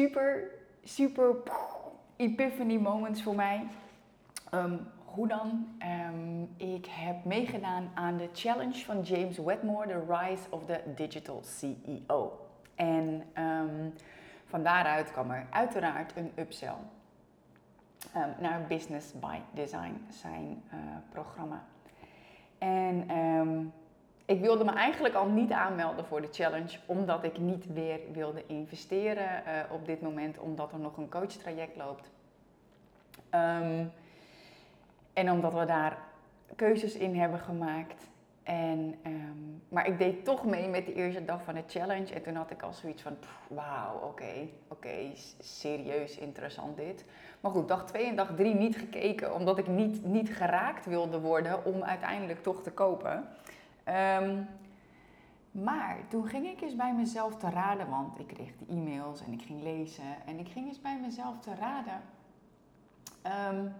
super, super epiphany moments voor mij. Ehm, hoe dan? Ehm, ik heb meegedaan aan de challenge van James Wedmore, The Rise of the Digital CEO. En um, van daaruit kwam er uiteraard een upsell naar Business by Design, zijn uh, programma. En ik wilde me eigenlijk al niet aanmelden voor de challenge, omdat ik niet weer wilde investeren uh, op dit moment, omdat er nog een coachtraject loopt. Um, en omdat we daar keuzes in hebben gemaakt. En, um, maar ik deed toch mee met de eerste dag van de challenge. En toen had ik al zoiets van, wauw, oké, oké, serieus interessant dit. Maar goed, dag 2 en dag 3 niet gekeken, omdat ik niet, niet geraakt wilde worden om uiteindelijk toch te kopen. Um, maar toen ging ik eens bij mezelf te raden, want ik kreeg e-mails en ik ging lezen. En ik ging eens bij mezelf te raden. Um,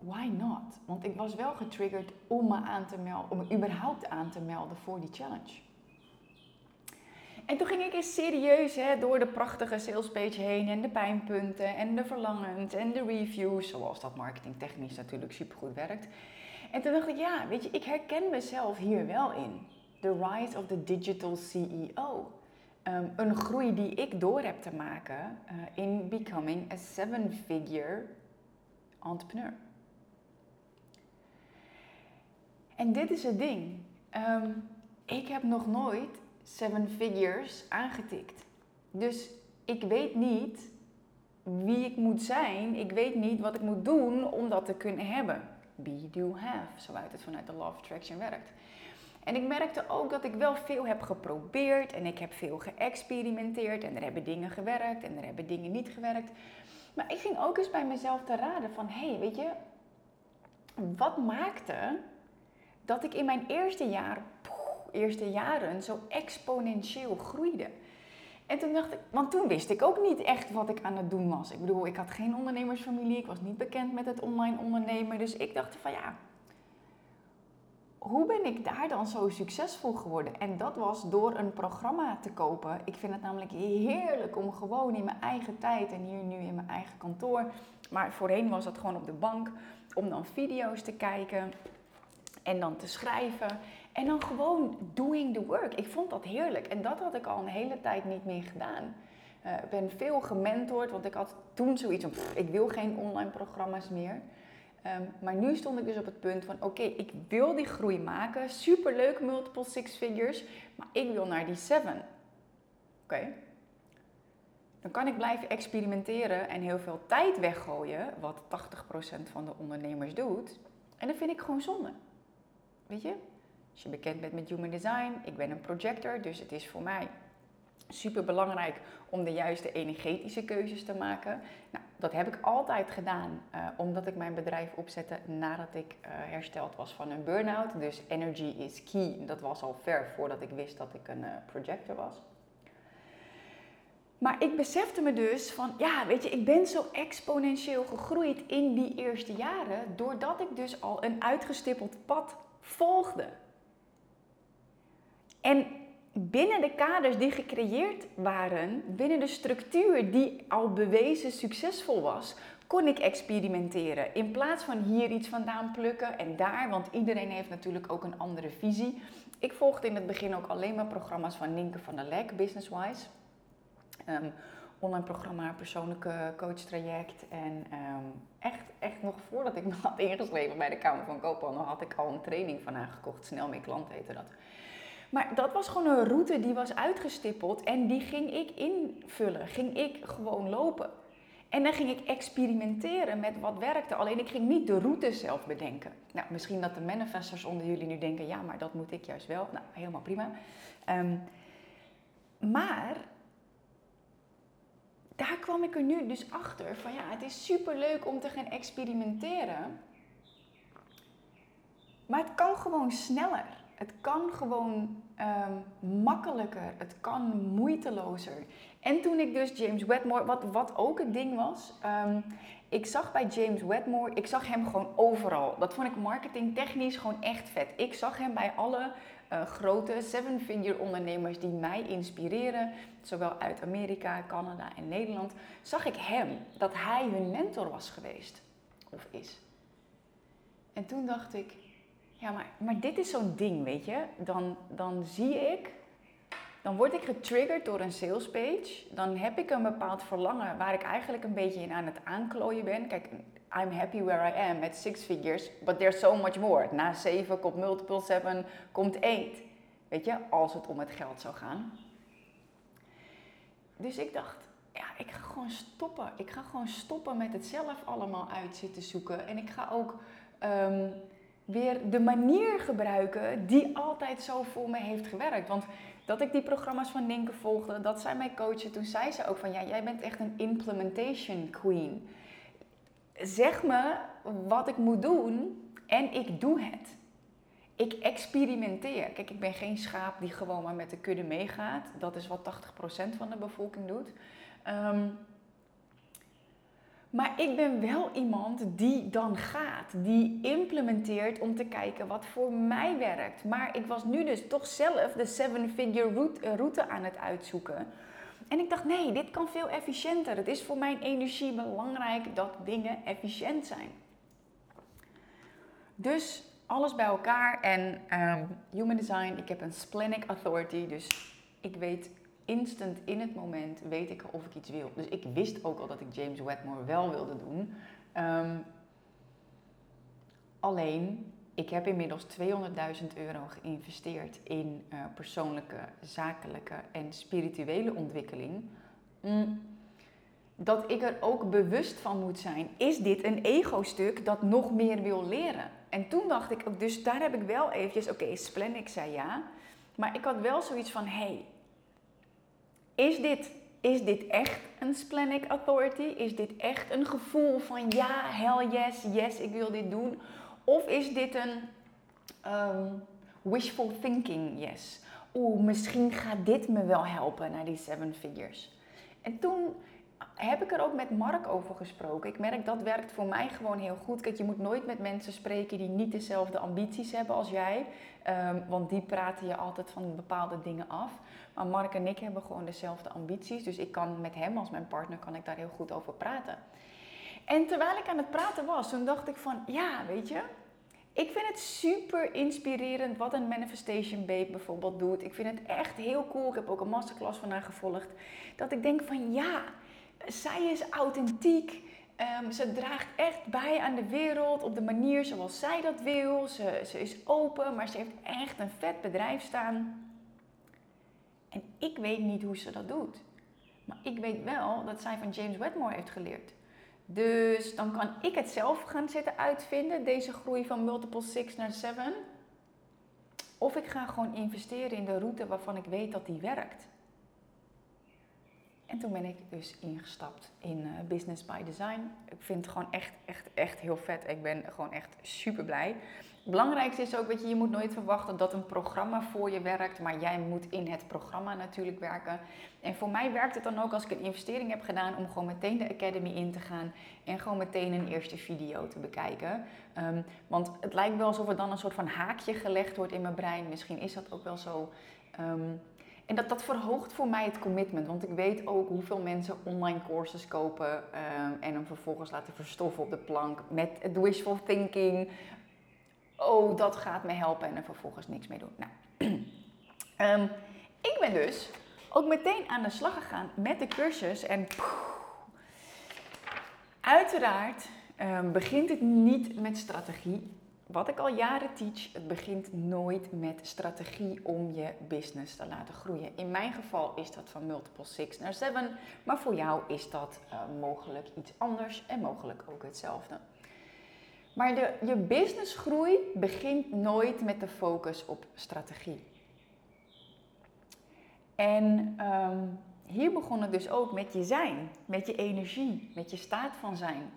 why not? Want ik was wel getriggerd om me aan te melden, om me überhaupt aan te melden voor die challenge. En toen ging ik eens serieus hè, door de prachtige salespage heen en de pijnpunten en de verlangens en de reviews, zoals dat marketingtechnisch natuurlijk supergoed werkt. En toen dacht ik, ja, weet je, ik herken mezelf hier wel in. The rise of the digital CEO. Um, een groei die ik door heb te maken uh, in becoming a seven-figure entrepreneur. En dit is het ding. Um, ik heb nog nooit seven figures aangetikt. Dus ik weet niet wie ik moet zijn. Ik weet niet wat ik moet doen om dat te kunnen hebben. Be, do, have. Zo uit het vanuit de Law of Attraction werkt. En ik merkte ook dat ik wel veel heb geprobeerd en ik heb veel geëxperimenteerd en er hebben dingen gewerkt en er hebben dingen niet gewerkt. Maar ik ging ook eens bij mezelf te raden van, hé, hey, weet je, wat maakte dat ik in mijn eerste jaar, eerste jaren zo exponentieel groeide. En toen dacht ik, want toen wist ik ook niet echt wat ik aan het doen was. Ik bedoel, ik had geen ondernemersfamilie, ik was niet bekend met het online ondernemen. Dus ik dacht van ja, hoe ben ik daar dan zo succesvol geworden? En dat was door een programma te kopen. Ik vind het namelijk heerlijk om gewoon in mijn eigen tijd en hier nu in mijn eigen kantoor. Maar voorheen was dat gewoon op de bank om dan video's te kijken en dan te schrijven. En dan gewoon doing the work. Ik vond dat heerlijk. En dat had ik al een hele tijd niet meer gedaan. Uh, ik ben veel gementord, want ik had toen zoiets van, ik wil geen online programma's meer. Um, maar nu stond ik dus op het punt van, oké, ik wil die groei maken. Superleuk, multiple six figures, maar ik wil naar die seven. Oké. Dan kan ik blijven experimenteren en heel veel tijd weggooien, wat 80% van de ondernemers doet. En dat vind ik gewoon zonde. Weet je, als je bekend bent met Human Design, ik ben een projector, dus het is voor mij super belangrijk om de juiste energetische keuzes te maken. Nou, dat heb ik altijd gedaan, uh, omdat ik mijn bedrijf opzette nadat ik uh, hersteld was van een burn-out. Dus energy is key. Dat was al ver voordat ik wist dat ik een uh, projector was. Maar ik besefte me dus van, ja, weet je, ik ben zo exponentieel gegroeid in die eerste jaren, doordat ik dus al een uitgestippeld pad volgde. En binnen de kaders die gecreëerd waren, binnen de structuur die al bewezen succesvol was, kon ik experimenteren. In plaats van hier iets vandaan plukken en daar, want iedereen heeft natuurlijk ook een andere visie. Ik volgde in het begin ook alleen maar programma's van Ninke van der Lek, Businesswise. Um, online programma, persoonlijke coachtraject. En um, echt, echt nog voordat ik me had ingeschreven bij de Kamer van Koophandel, had ik al een training van haar gekocht. Snel meer klant heette dat. Maar dat was gewoon een route die was uitgestippeld en die ging ik invullen. Ging ik gewoon lopen. En dan ging ik experimenteren met wat werkte. Alleen ik ging niet de route zelf bedenken. Nou, misschien dat de manifestors onder jullie nu denken, ja, maar dat moet ik juist wel. Nou, helemaal prima. Um, maar daar kwam ik er nu dus achter van ja, het is super leuk om te gaan experimenteren. Maar het kan gewoon sneller. Het kan gewoon ehm, makkelijker. Het kan moeitelozer. En toen ik dus James Wedmore, wat, wat ook het ding was, ehm, ik zag bij James Wedmore, ik zag hem gewoon overal. Dat vond ik marketingtechnisch gewoon echt vet. Ik zag hem bij alle uh, grote seven-figure ondernemers die mij inspireren, zowel uit Amerika, Canada en Nederland, zag ik hem, dat hij hun mentor was geweest. Of is. En toen dacht ik, ja, maar, maar dit is zo'n ding, weet je. Dan, dan zie ik, dan word ik getriggerd door een salespage. Dan heb ik een bepaald verlangen waar ik eigenlijk een beetje in aan het aanklooien ben. Kijk, I'm happy where I am met six figures, but there's so much more. Na zeven komt multiple seven, komt eight. Weet je, als het om het geld zou gaan. Dus ik dacht, ja, ik ga gewoon stoppen. Ik ga gewoon stoppen met het zelf allemaal uit zitten zoeken. En ik ga ook um, weer de manier gebruiken die altijd zo voor me heeft gewerkt. Want dat ik die programma's van Ninke volgde, dat zij mij coachen, toen zei ze ook van ja, jij bent echt een implementation queen. Zeg me wat ik moet doen en ik doe het. Ik experimenteer. Kijk, ik ben geen schaap die gewoon maar met de kudde meegaat. Dat is wat 80% van de bevolking doet. Um, maar ik ben wel iemand die dan gaat, die implementeert om te kijken wat voor mij werkt. Maar ik was nu dus toch zelf de seven-figure eh, route aan het uitzoeken. En ik dacht, nee, dit kan veel efficiënter. Het is voor mijn energie belangrijk dat dingen efficiënt zijn. Dus alles bij elkaar en um, Human Design, ik heb een Splenic Authority, dus ik weet instant in het moment weet ik of ik iets wil. Dus ik wist ook al dat ik James Wedmore wel wilde doen. Um, alleen, ik heb inmiddels 200.000 euro geïnvesteerd in uh, persoonlijke, zakelijke en spirituele ontwikkeling. Mm, dat ik er ook bewust van moet zijn, is dit een ego-stuk dat nog meer wil leren? En toen dacht ik ook, dus daar heb ik wel eventjes, oké, okay, Splenic zei ja, maar ik had wel zoiets van, hé, hey, is dit, is dit echt een splenic authority? Is dit echt een gevoel van ja, hell yes, yes, ik wil dit doen? Of is dit een um, wishful thinking yes? Oeh, misschien gaat dit me wel helpen naar die seven figures. En toen heb ik er ook met Mark over gesproken. Ik merk dat werkt voor mij gewoon heel goed. Kijk, je moet nooit met mensen spreken die niet dezelfde ambities hebben als jij. Um, want die praten je altijd van bepaalde dingen af. Maar Mark en ik hebben gewoon dezelfde ambities. Dus ik kan met hem als mijn partner kan ik daar heel goed over praten. En terwijl ik aan het praten was, toen dacht ik van ja, weet je. Ik vind het super inspirerend wat een Manifestation Babe bijvoorbeeld doet. Ik vind het echt heel cool. Ik heb ook een masterclass van haar gevolgd. Dat ik denk van ja, zij is authentiek. Um, ze draagt echt bij aan de wereld op de manier zoals zij dat wil. Ze, ze is open, maar ze heeft echt een vet bedrijf staan. En ik weet niet hoe ze dat doet. Maar ik weet wel dat zij van James Wedmore heeft geleerd. Dus dan kan ik het zelf gaan zitten uitvinden, deze groei van multiple 6 naar 7. Of ik ga gewoon investeren in de route waarvan ik weet dat die werkt. En toen ben ik dus ingestapt in uh, Business by Design. Ik vind het gewoon echt, echt, echt heel vet. Ik ben gewoon echt super blij. Het belangrijkste is ook, weet je, je moet nooit verwachten dat een programma voor je werkt, maar jij moet in het programma natuurlijk werken. En voor mij werkt het dan ook als ik een investering heb gedaan om gewoon meteen de Academy in te gaan en gewoon meteen een eerste video te bekijken. Um, want het lijkt wel alsof er dan een soort van haakje gelegd wordt in mijn brein. Misschien is dat ook wel zo. Um, en dat, dat verhoogt voor mij het commitment. Want ik weet ook hoeveel mensen online courses kopen ehm, en hem vervolgens laten verstoffen op de plank met het wishful thinking. Oh, dat gaat me helpen en er vervolgens niks mee doen. Nou, um, ik ben dus ook meteen aan de slag gegaan met de cursus. En uiteraard um, begint het niet met strategie wat ik al jaren teach, het begint nooit met strategie om je business te laten groeien. In mijn geval is dat van multiple 6 naar 7, maar voor jou is dat uh, mogelijk iets anders en mogelijk ook hetzelfde. Maar de, je businessgroei begint nooit met de focus op strategie. En um, hier begon het dus ook met je zijn, met je energie, met je staat van zijn.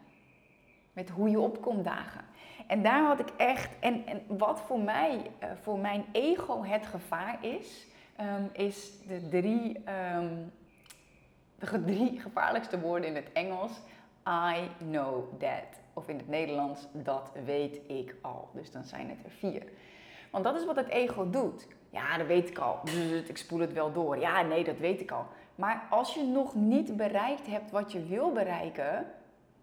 Met hoe je opkomt dagen. En daar had ik echt, en, en wat voor mij, uh, voor mijn ego het gevaar is, um, is de drie, um, de drie gevaarlijkste woorden in het Engels. I know that. Of in het Nederlands, dat weet ik al. Dus dan zijn het er vier. Want dat is wat het ego doet. Ja, dat weet ik al. Ik spoel het wel door. Ja, nee, dat weet ik al. Maar als je nog niet bereikt hebt wat je wil bereiken,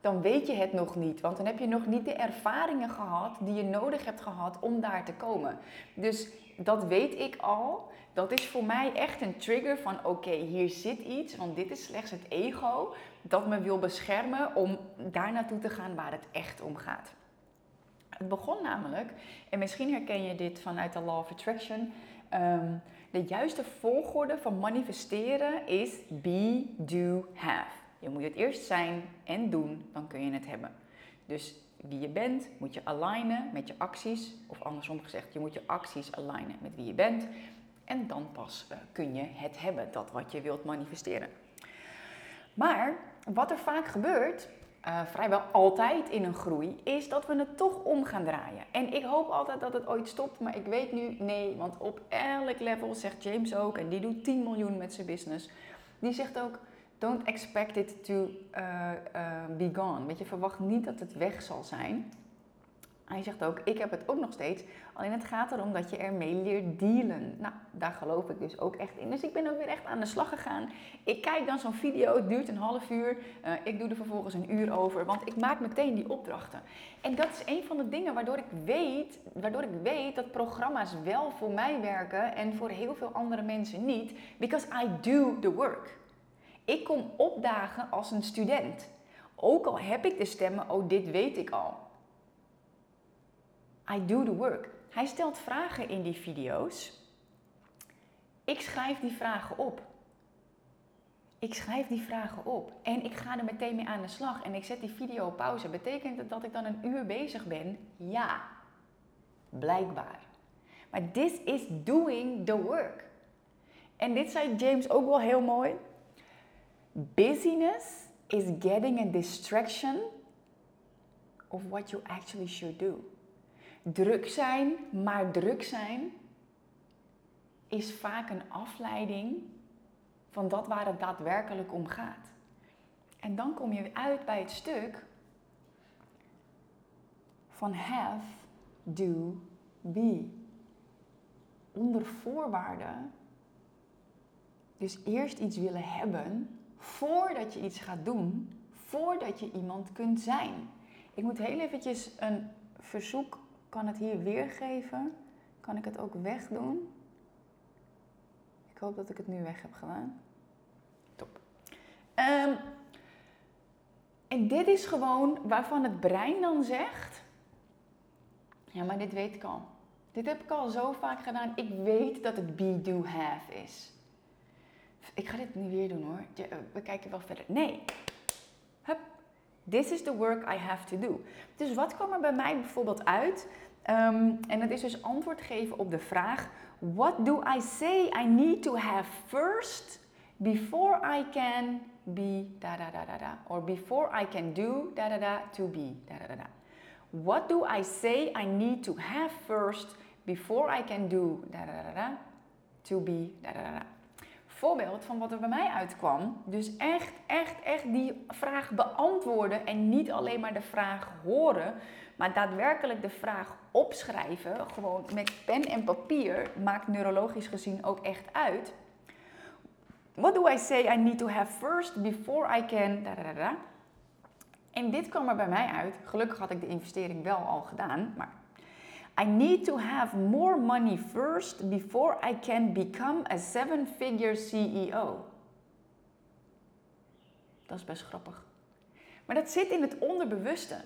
dan weet je het nog niet. Want dan heb je nog niet de ervaringen gehad die je nodig hebt gehad om daar te komen. Dus dat weet ik al. Dat is voor mij echt een trigger van oké, hier zit iets, want dit is slechts het ego dat me wil beschermen om daar naartoe te gaan waar het echt om gaat. Het begon namelijk, en misschien herken je dit vanuit de Law of Attraction. Ehm, de juiste volgorde van manifesteren is be, do, have. Je moet het eerst zijn en doen, dan kun je het hebben. Dus wie je bent, moet je alignen met je acties. Of andersom gezegd, je moet je acties alignen met wie je bent. En dan pas uh, kun je het hebben, dat wat je wilt manifesteren. Maar wat er vaak gebeurt, uh, vrijwel altijd in een groei, is dat we het toch om gaan draaien. En ik hoop altijd dat het ooit stopt, maar ik weet nu nee, want op elk level zegt James ook, en die doet 10 miljoen met zijn business, die zegt ook don't expect it to uh, uh, be gone. Weet je, verwacht niet dat het weg zal zijn. Hij zegt ook, ik heb het ook nog steeds. Alleen het gaat erom dat je ermee leert dealen. Nou, daar geloof ik dus ook echt in. Dus ik ben ook weer echt aan de slag gegaan. Ik kijk dan zo'n video, het duurt een half uur. Uh, ik doe er vervolgens een uur over, want ik maak meteen die opdrachten. En dat is een van de dingen waardoor ik weet, waardoor ik weet dat programma's wel voor mij werken en voor heel veel andere mensen niet. Because I do the work. Ik kom opdagen als een student. Ook al heb ik de stemmen, oh dit weet ik al. I do the work. Hij stelt vragen in die video's. Ik schrijf die vragen op. Ik schrijf die vragen op en ik ga er meteen mee aan de slag en ik zet die video op pauze. Betekent het dat ik dan een uur bezig ben? Ja, blijkbaar. Maar this is doing the work. En dit zei James ook wel heel mooi. Busyness is getting a distraction of what you actually should do. Druk zijn, maar druk zijn, is vaak een afleiding van dat waar het daadwerkelijk om gaat. En dan kom je uit bij het stuk van have, do, be. Onder voorwaarden, dus eerst iets willen hebben voordat je iets gaat doen, voordat je iemand kunt zijn. Ik moet heel eventjes een verzoek, kan het hier weergeven? Kan ik het ook wegdoen? Ik hoop dat ik het nu weg heb gedaan. Top. Um, en dit is gewoon waarvan het brein dan zegt: Ja, maar dit weet ik al. Dit heb ik al zo vaak gedaan. Ik weet dat het be, do, have is ik ga dit niet weer doen hoor. Eh, we kijken wel verder. Nee. Hup. This is the work I have to do. Dus wat kwam er bij mij bijvoorbeeld uit? Um, en dat is dus antwoord geven op de vraag: What do I say I need to have first before I can be da da da da da? Or before I can do da da da to be da da da. What do I say I need to have first before I can do da da da da to be da da da? Voorbeeld van wat er bij mij uitkwam. Dus echt, echt, echt die vraag beantwoorden en niet alleen maar de vraag horen, maar daadwerkelijk de vraag opschrijven, gewoon met pen en papier, maakt neurologisch gezien ook echt uit. What do I say I need to have first before I can... En dit kwam er bij mij uit. Gelukkig had ik de investering wel al gedaan, maar I need to have more money first before I can become a seven-figure CEO. Dat is best grappig. Maar dat zit in het onderbewuste.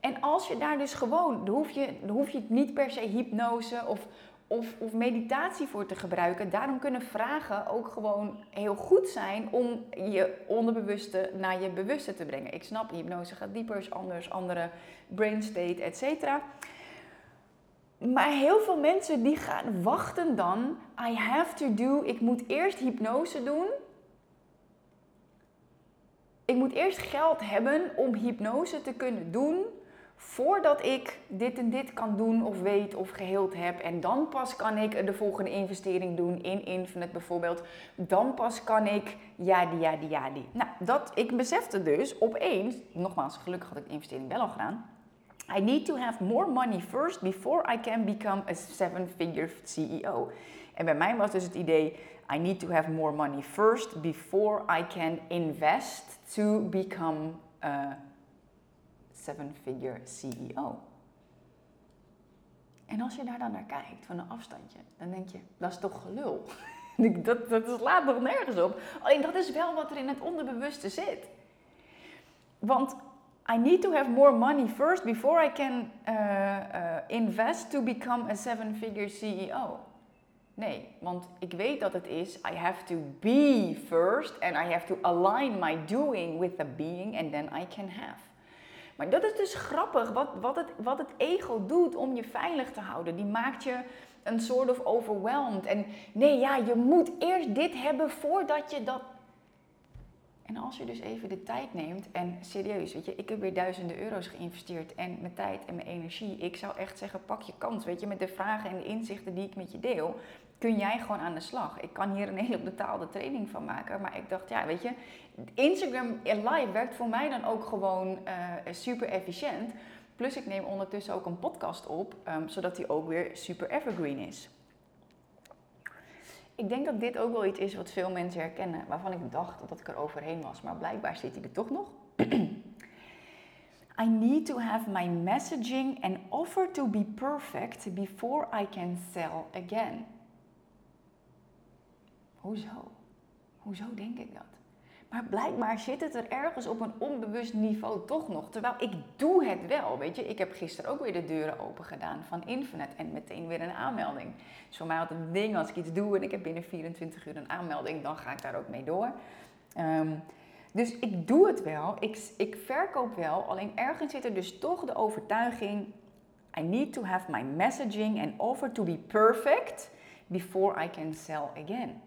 En als je daar dus gewoon, dan hoef je, dan hoef je niet per se hypnose of, of, of meditatie voor te gebruiken. Daarom kunnen vragen ook gewoon heel goed zijn om je onderbewuste naar je bewuste te brengen. Ik snap, hypnose gaat dieper, is anders, andere brain state, et cetera. Maar heel veel mensen die gaan wachten dan. I have to do. Ik moet eerst hypnose doen. Ik moet eerst geld hebben om hypnose te kunnen doen. voordat ik dit en dit kan doen of weet of geheeld heb. En dan pas kan ik de volgende investering doen in Infinite bijvoorbeeld. Dan pas kan ik ja die, ja die, ja die. Nou, dat, ik besefte dus opeens, nogmaals, gelukkig had ik de investering wel al gedaan. I need to have more money first before I can become a seven-figure CEO. En bij mij was dus het idee, I need to have more money first before I can invest to become a seven-figure CEO. En als je daar dan naar kijkt van een afstandje, dan denk je, dat is toch gelul. dat, dat slaat nog nergens op. Alleen dat is wel wat er in het onderbewuste zit. Want I need to have more money first before I can uh, uh, invest to become a seven-figure CEO. Nee, want ik weet dat het is I have to be first and I have to align my doing with the being and then I can have. Maar dat is dus grappig wat, wat, het, wat het ego doet om je veilig te houden. Die maakt je een soort of overwhelmed. En nee, ja, je moet eerst dit hebben voordat je dat. En als je dus even de tijd neemt en serieus, weet je, ik heb weer duizenden euro's geïnvesteerd en mijn tijd en mijn energie. Ik zou echt zeggen, pak je kans, weet je, met de vragen en de inzichten die ik met je deel kun jij gewoon aan de slag. Ik kan hier een hele betaalde training van maken. Maar ik dacht, ja, weet je, Instagram live werkt voor mij dan ook gewoon uh, super efficiënt. Plus ik neem ondertussen ook een podcast op, um, zodat die ook weer super evergreen is. Ik denk dat dit ook wel iets is wat veel mensen herkennen, waarvan ik dacht dat ik er overheen was, maar blijkbaar zit hij er toch nog. I need to have my messaging and offer to be perfect before I can sell again. Hoezo? Hoezo denk ik dat? Maar blijkbaar zit het er ergens op een onbewust niveau toch nog. Terwijl ik doe het wel. Weet je, ik heb gisteren ook weer de deuren open gedaan van Infinite en meteen weer een aanmelding. Dus voor mij altijd een ding als ik iets doe en ik heb binnen 24 uur een aanmelding, dan ga ik daar ook mee door. Um, dus ik doe het wel, ik, ik verkoop wel, alleen ergens zit er dus toch de overtuiging: I need to have my messaging and offer to be perfect before I can sell again.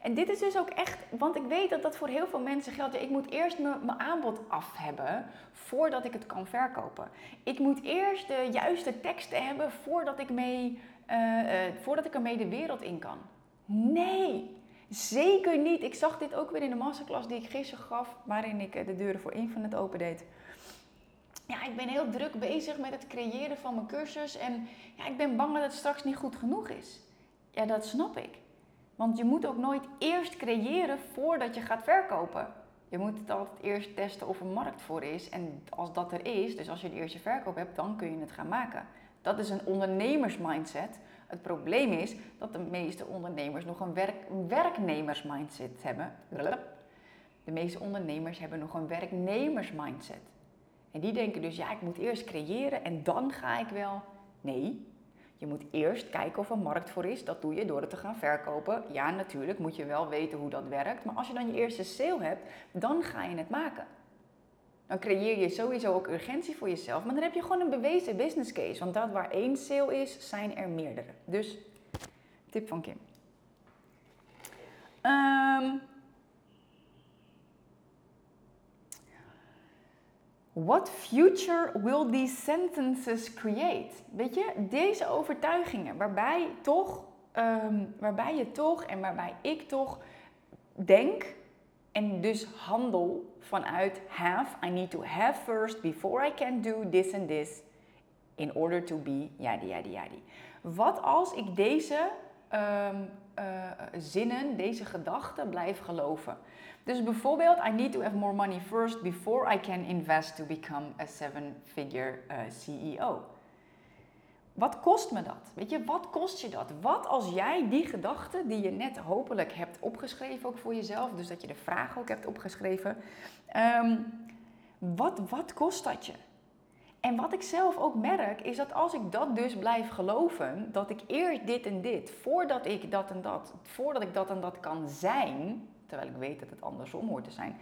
En dit is dus ook echt, want ik weet dat dat voor heel veel mensen geldt. Ik moet eerst mijn aanbod af hebben voordat ik het kan verkopen. Ik moet eerst de juiste teksten hebben voordat ik, mee, uh, uh, voordat ik ermee de wereld in kan. Nee, zeker niet. Ik zag dit ook weer in de masterclass die ik gisteren gaf, waarin ik eh, de deuren voor Infinite opendeed. Ja, ik ben heel druk bezig met het creëren van mijn cursus en ja, ik ben bang dat het straks niet goed genoeg is. Ja, dat snap ik. Want je moet ook nooit eerst creëren voordat je gaat verkopen. Je moet het altijd eerst testen of er markt voor is. En als dat er is, dus als je de eerste verkoop hebt, dan kun je het gaan maken. Dat is een ondernemersmindset. Het probleem is dat de meeste ondernemers nog een, werk, werknemersmindset hebben. De meeste ondernemers hebben nog een werknemersmindset. En die denken dus, ja, ik moet eerst creëren en dan ga ik wel. Nee, je moet eerst kijken of er markt voor is. Dat doe je door het te gaan verkopen. Ja, natuurlijk moet je wel weten hoe dat werkt. Maar als je dan je eerste sale hebt, dan ga je het maken. Dan creëer je sowieso ook urgentie voor jezelf. Maar dan heb je gewoon een bewezen business case. Want dat waar één sale is, zijn er meerdere. Dus, tip van Kim. Um, What future will these sentences create? Weet je, deze overtuigingen waarbij, toch, um, waarbij je toch en waarbij ik toch denk en dus handel vanuit have. I need to have first before I can do this and this in order to be yadi yadi yadi. Wat als ik deze um, uh, zinnen, deze gedachten blijf geloven? Dus bijvoorbeeld, I need to have more money first before I can invest to become a seven-figure uh, CEO. Wat kost me dat? Weet je, wat kost je dat? Wat als jij die gedachten die je net hopelijk hebt opgeschreven, ook voor jezelf, dus dat je de vraag ook hebt opgeschreven, um, wat, wat kost dat je? En wat ik zelf ook merk, is dat als ik dat dus blijf geloven, dat ik eerst dit en dit, voordat ik dat en dat, voordat ik dat en dat kan zijn, terwijl ik weet dat het andersom hoort te zijn.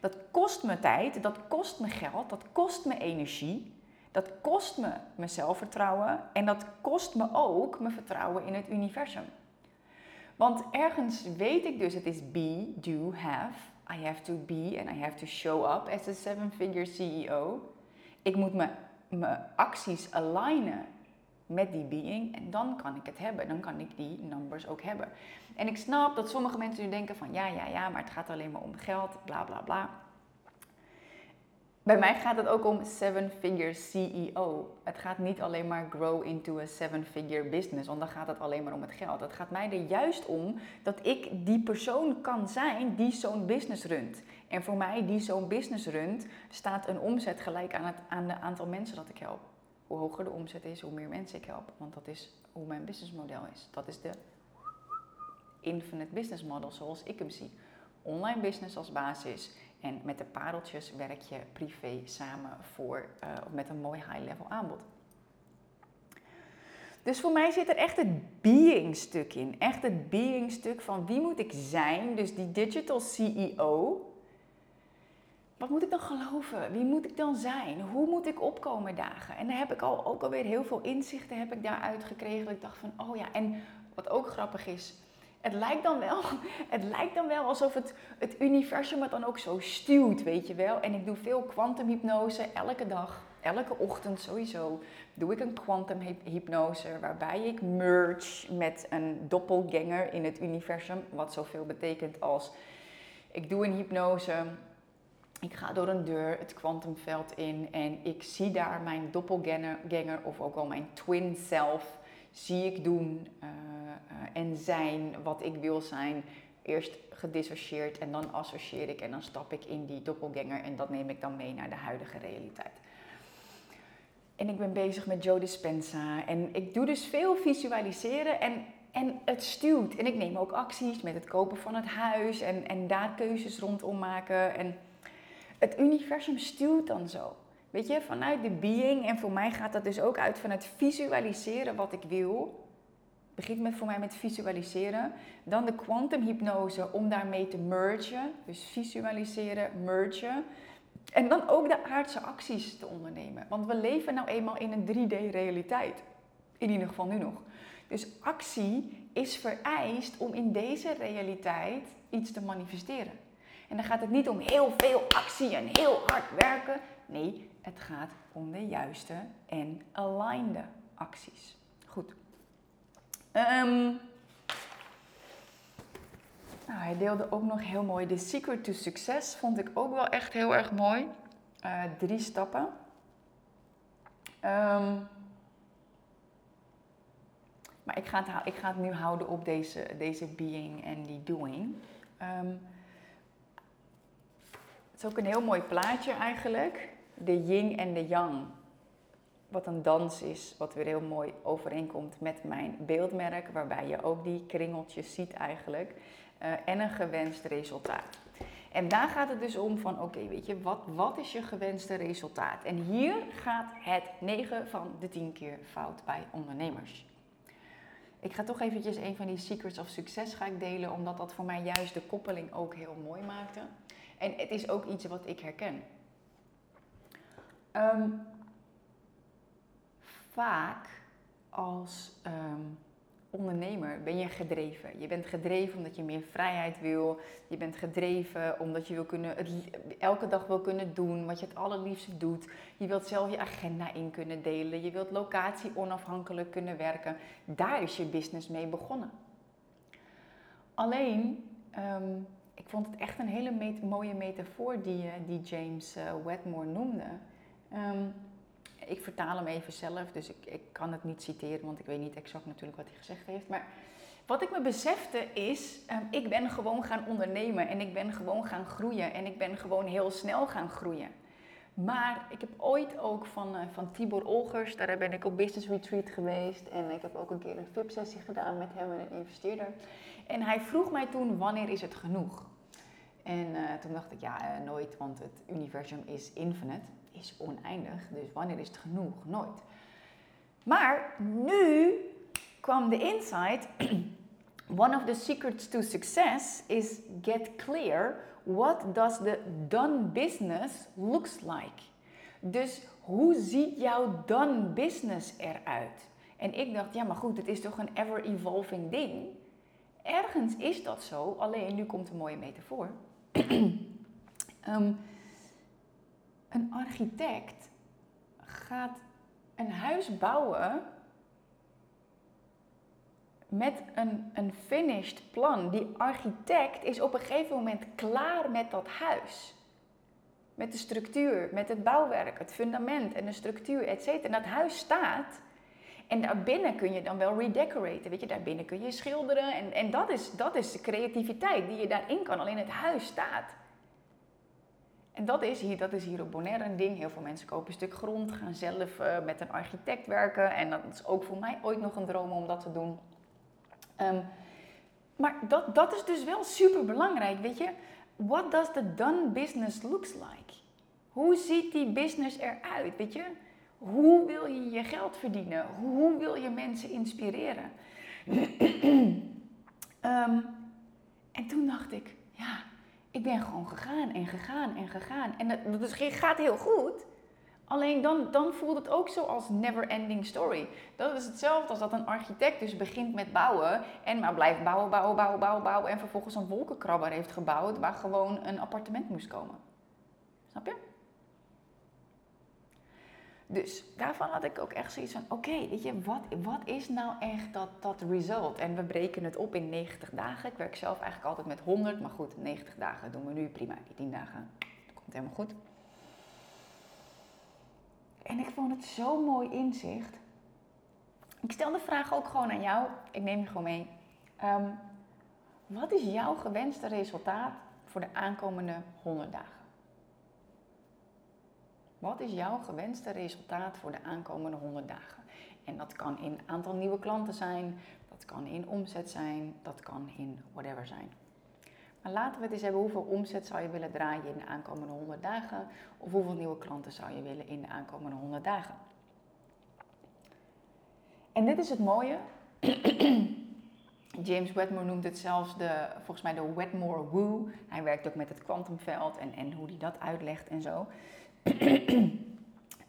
Dat kost me tijd, dat kost me geld, dat kost me energie, dat kost me mijn zelfvertrouwen en dat kost me ook mijn vertrouwen in het universum. Want ergens weet ik dus, het is be, do, have. I have to be and I have to show up as a seven-figure CEO. Ik moet mijn acties alignen met die being en dan kan ik het hebben. Dan kan ik die numbers ook hebben. En ik snap dat sommige mensen nu denken van ja, ja, ja, maar het gaat alleen maar om geld, bla bla bla. Bij mij gaat het ook om seven-figure CEO. Het gaat niet alleen maar grow into a seven-figure business, want dan gaat het alleen maar om het geld. Het gaat mij er juist om dat ik die persoon kan zijn die zo'n business runt. En voor mij, die zo'n business runt, staat een omzet gelijk aan het aan de aantal mensen dat ik help. Hoe hoger de omzet is, hoe meer mensen ik help. Want dat is hoe mijn businessmodel is. Dat is de infinite business model zoals ik hem zie. Online business als basis en met de pareltjes werk je privé samen voor, uh, met een mooi high-level aanbod. Dus voor mij zit er echt het being stuk in. Echt het being stuk van wie moet ik zijn. Dus die digital CEO. Wat moet ik dan geloven? Wie moet ik dan zijn? Hoe moet ik opkomen dagen? En daar heb ik al, ook alweer heel veel inzichten heb ik daaruit gekregen. Dat ik dacht van, oh ja, en wat ook grappig is, het lijkt dan wel, het lijkt dan wel alsof het, het universum het dan ook zo stuwt, weet je wel. En ik doe veel kwantumhypnose elke dag, elke ochtend sowieso. Doe ik een kwantumhypnose waarbij ik merge met een doppelganger in het universum. Wat zoveel betekent als ik doe een hypnose, ik ga door een deur het kwantumveld in en ik zie daar mijn doppelganger of ook wel mijn twin self zie ik doen uh, en zijn wat ik wil zijn. Eerst gedissocieerd en dan associeer ik en dan stap ik in die doppelganger en dat neem ik dan mee naar de huidige realiteit. En ik ben bezig met Joe Dispenza en ik doe dus veel visualiseren en, en het stuurt. En ik neem ook acties met het kopen van het huis en, en daar keuzes rondom maken. En het universum stuurt dan zo. Weet je, vanuit de being. En voor mij gaat dat dus ook uit vanuit visualiseren wat ik wil. Begint met, voor mij met visualiseren. Dan de kwantumhypnose om daarmee te mergen. Dus visualiseren, mergen. En dan ook de aardse acties te ondernemen. Want we leven nou eenmaal in een 3D-realiteit. In ieder geval nu nog. Dus actie is vereist om in deze realiteit iets te manifesteren. En dan gaat het niet om heel veel actie en heel hard werken. Nee, het gaat om de juiste en aligned acties. Goed. Um, nou, hij deelde ook nog heel mooi. The Secret to Success vond ik ook wel echt heel erg mooi. Uh, drie stappen. Um, maar ik ga, het, ik ga het nu houden op deze, deze being en die doing. Um, het is ook een heel mooi plaatje eigenlijk de yin en de yang. Wat een dans is, wat weer heel mooi overeenkomt met mijn beeldmerk, waarbij je ook die kringeltjes ziet eigenlijk. Uh, en een gewenst resultaat. En daar gaat het dus om van, oké, weet je, wat, wat is je gewenste resultaat? En hier gaat het 9 van de 10 keer fout bij ondernemers. Ik ga toch eventjes een van die secrets of succes ga ik delen, omdat dat voor mij juist de koppeling ook heel mooi maakte. En het is ook iets wat ik herken. Um, vaak als um, ondernemer ben je gedreven. Je bent gedreven omdat je meer vrijheid wil. Je bent gedreven omdat je wil kunnen, het, elke dag wil kunnen doen wat je het allerliefste doet. Je wilt zelf je agenda in kunnen delen. Je wilt locatie onafhankelijk kunnen werken. Daar is je business mee begonnen. Alleen, um, ik vond het echt een hele mooie metafoor die, eh, die James uh, Wedmore noemde. Ehm, ik vertaal hem even zelf, dus ik, ik kan het niet citeren, want ik weet niet exact natuurlijk wat hij gezegd heeft. Maar wat ik me besefte is, um, ik ben gewoon gaan ondernemen en ik ben gewoon gaan groeien en ik ben gewoon heel snel gaan groeien. Maar ik heb ooit ook van, uh, van Tibor Olgers, daar ben ik op business retreat geweest en ik heb ook een keer een VIP-sessie gedaan met hem en een investeerder. En hij vroeg mij toen, wanneer is het genoeg? En uh, toen dacht ik, ja, uh, nooit, want het universum is infinite is oneindig. Dus wanneer is het genoeg? Nooit. Maar nu kwam de insight. One of the secrets to success is get clear what does the done business looks like. Dus hoe ziet jouw done business eruit? En ik dacht, ja, maar goed, het is toch een ever evolving ding. Ergens is dat zo, alleen nu komt een mooie metafoor. um, Een architect gaat een huis bouwen met een, een finished plan. Die architect is op een gegeven moment klaar met dat huis. Met de structuur, met het bouwwerk, het fundament en de structuur, et cetera. En dat huis staat. En daarbinnen kun je dan wel redecoraten. Weet je, daarbinnen kun je schilderen. En, en dat, is, dat is de creativiteit die je daarin kan. Alleen het huis staat. En dat is, hier, dat is hier op Bonaire een ding. Heel veel mensen kopen een stuk grond, gaan zelf uh, met een architect werken. En dat is ook voor mij ooit nog een droom om dat te doen. Um, maar dat, dat is dus wel super belangrijk, weet je. What does the done business looks like? Hoe ziet die business eruit, weet je? Hoe wil je je geld verdienen? Hoe wil je mensen inspireren? um, en toen dacht ik, ja, ik ben gewoon gegaan en gegaan en gegaan. En dat, dat gaat heel goed. Alleen dan, dan voelt het ook zo als never ending story. Dat is hetzelfde als dat een architect dus begint met bouwen en maar blijft bouwen, bouwen, bouwen, bouwen, bouwen en vervolgens een wolkenkrabber heeft gebouwd waar gewoon een appartement moest komen. Snap je? Dus daarvan had ik ook echt zoiets van: oké, weet je, wat, wat is nou echt dat, dat result? En we breken het op in 90 dagen. Ik werk zelf eigenlijk altijd met 100, maar goed, 90 dagen doen we nu prima. Die 10 dagen, dat komt helemaal goed. En ik vond het zo'n mooi inzicht. Ik stel de vraag ook gewoon aan jou. Ik neem je gewoon mee. Ehm, wat is jouw gewenste resultaat voor de aankomende 100 dagen? Wat is jouw gewenste resultaat voor de aankomende 100 dagen? En dat kan in aantal nieuwe klanten zijn, dat kan in omzet zijn, dat kan in whatever zijn. Maar laten we het eens hebben hoeveel omzet zou je willen draaien in de aankomende 100 dagen of hoeveel nieuwe klanten zou je willen in de aankomende 100 dagen. En dit is het mooie. James Wedmore noemt het zelfs de, volgens mij de Wedmore Woo. Hij werkt ook met het kwantumveld en, en hoe hij dat uitlegt en zo.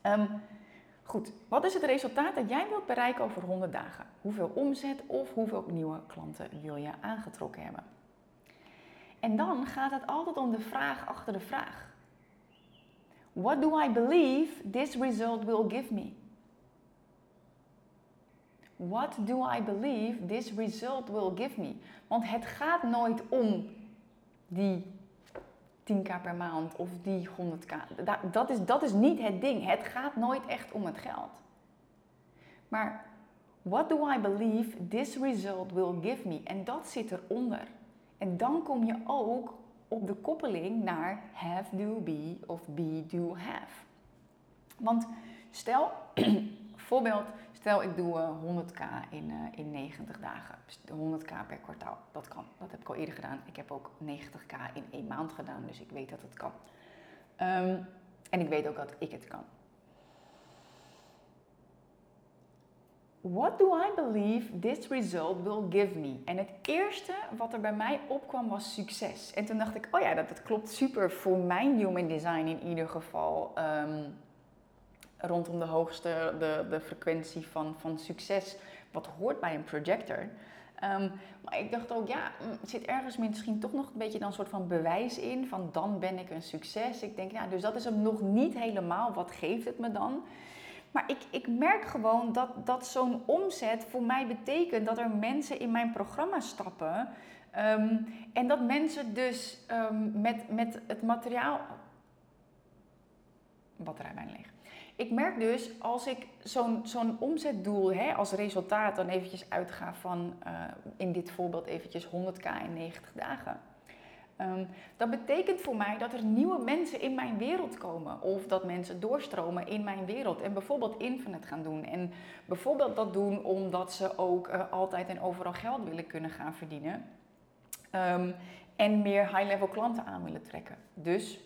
Um, goed, wat is het resultaat dat jij wilt bereiken over 100 dagen? Hoeveel omzet of hoeveel nieuwe klanten wil je aangetrokken hebben? En dan gaat het altijd om de vraag achter de vraag. What do I believe this result will give me? What do I believe this result will give me? Want het gaat nooit om die 10k per maand of die 100k. Dat is, dat is niet het ding. Het gaat nooit echt om het geld. Maar what do I believe this result will give me? En dat zit eronder. En dan kom je ook op de koppeling naar have, do, be of be, do, have. Want stel, voorbeeld, stel ik doe 100k eh, in, uh, in 90 dagen. 100k per kwartaal, dat kan. Dat heb ik al eerder gedaan. Ik heb ook 90k in één maand gedaan, dus ik weet dat het kan. Um, en ik weet ook dat ik het kan. What do I believe this result will give me? En het eerste wat er bij mij opkwam was succes. En toen dacht ik, oh ja, dat, dat klopt super voor mijn human design in ieder geval. Um, rondom de hoogste, de, de frequentie van, van succes, wat hoort bij een projector. Um, maar ik dacht ook, ja, mm, zit ergens misschien toch nog een beetje dan een soort van bewijs in, van dan ben ik een succes. Ik denk, ja, dus dat is hem nog niet helemaal. Wat geeft het me dan? Maar ik, ik merk gewoon dat, dat zo'n omzet voor mij betekent dat er mensen in mijn programma stappen. Ehm, en dat mensen dus um, met, met het materiaal. Batterij bijna leeg. Ik merk dus als ik zo'n omzetdoel hè, als resultaat dan eventjes uitga van uh, in dit voorbeeld eventjes 100k in 90 dagen Um, dat betekent voor mij dat er nieuwe mensen in mijn wereld komen. Of dat mensen doorstromen in mijn wereld. En bijvoorbeeld Infinite gaan doen. En bijvoorbeeld dat doen omdat ze ook uh, altijd en overal geld willen kunnen gaan verdienen. Um, en meer high-level klanten aan willen trekken. Dus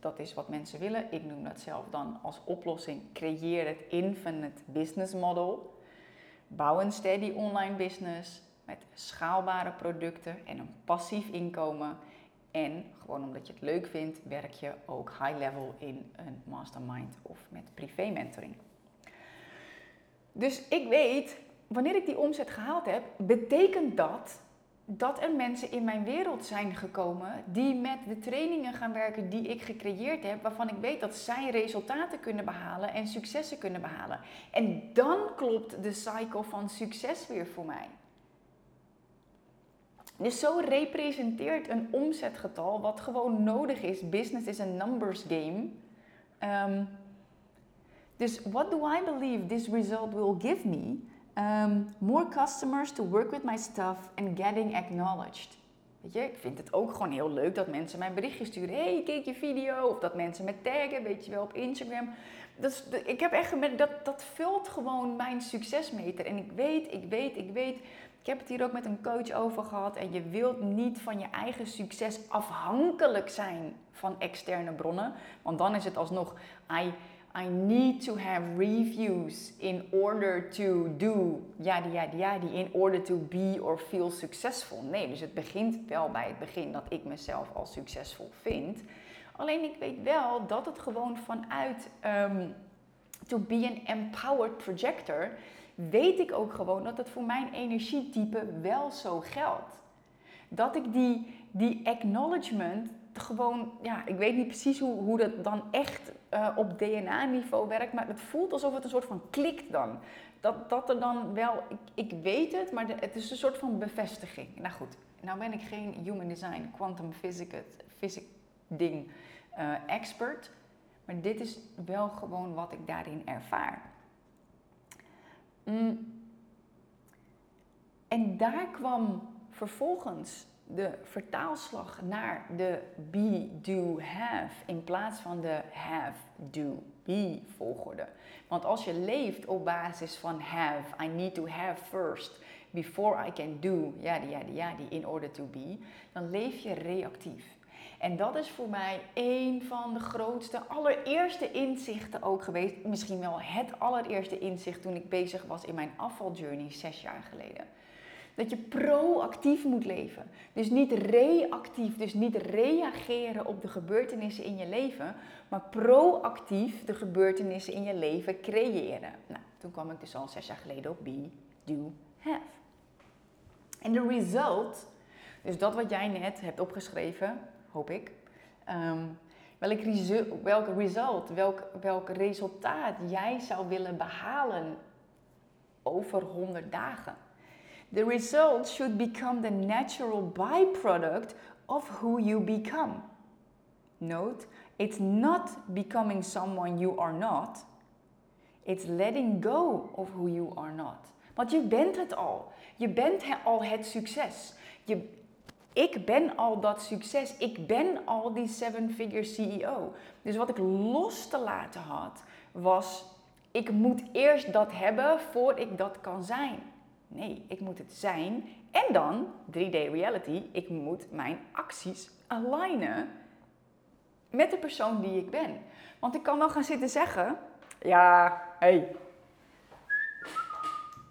dat is wat mensen willen. Ik noem dat zelf dan als oplossing. Creëer het Infinite Business Model. Bouw een steady online business met schaalbare producten en een passief inkomen en gewoon omdat je het leuk vindt, werk je ook high level in een mastermind of met privé mentoring. Dus ik weet, wanneer ik die omzet gehaald heb, betekent dat dat er mensen in mijn wereld zijn gekomen die met de trainingen gaan werken die ik gecreëerd heb, waarvan ik weet dat zij resultaten kunnen behalen en successen kunnen behalen. En dan klopt de cycle van succes weer voor mij. Dus zo representeert een omzetgetal wat gewoon nodig is. Business is een numbers game. Um, dus what do I believe this result will give me? Um, more customers to work with my stuff and getting acknowledged. Weet je, ik vind het ook gewoon heel leuk dat mensen mij berichtjes sturen. hey, kijk je video. Of dat mensen me taggen, weet je wel, op Instagram. Dat ik heb echt dat, dat vult gewoon mijn succesmeter. En ik weet, ik weet, ik weet. Ik heb het hier ook met een coach over gehad. En je wilt niet van je eigen succes afhankelijk zijn van externe bronnen. Want dan is het alsnog, I I need to have reviews in order to do yada yada yada, in order to be or feel successful. Nee, dus het begint wel bij het begin dat ik mezelf al succesvol vind. Alleen ik weet wel dat het gewoon vanuit um, to be an empowered projector, weet ik ook gewoon dat het voor mijn energietype wel zo geldt. Dat ik die, die acknowledgement gewoon, ja, ik weet niet precies hoe, hoe dat dan echt uh, op DNA-niveau werkt, maar het voelt alsof het een soort van klikt dan. Dat, dat er dan wel, ik, ik weet het, maar het is een soort van bevestiging. Nou goed, nou ben ik geen human design, quantum physics, physics ding uh, expert, maar dit is wel gewoon wat ik daarin ervaar. Mm. En daar kwam vervolgens de vertaalslag naar de be, do, have in plaats van de have, do, be volgorde. Want als je leeft op basis van have, I need to have first, before I can do, ja, ja, ja, die, in order to be, dan leef je reactief. En dat is voor mij een van de grootste, allereerste inzichten ook geweest. Misschien wel het allereerste inzicht toen ik bezig was in mijn afvaljourney zes jaar geleden. Dat je proactief moet leven. Dus niet reactief, dus niet reageren op de gebeurtenissen in je leven, maar proactief de gebeurtenissen in je leven creëren. Nou, toen kwam ik dus al zes jaar geleden op be, do, have. En de result, dus dat wat jij net hebt opgeschreven, hoop ik. Um, welk, resu welk result, welk, welk resultaat jij zou willen behalen over 100 dagen. The result should become the natural byproduct of who you become. Note, it's not becoming someone you are not. It's letting go of who you are not. Want je bent het al. Je bent al het succes. Je, ik ben al dat succes. Ik ben al die seven-figure CEO. Dus wat ik los te laten had, was: ik moet eerst dat hebben voor ik dat kan zijn. Nee, ik moet het zijn. En dan, 3D reality, ik moet mijn acties alignen met de persoon die ik ben. Want ik kan wel gaan zitten zeggen, ja, hey,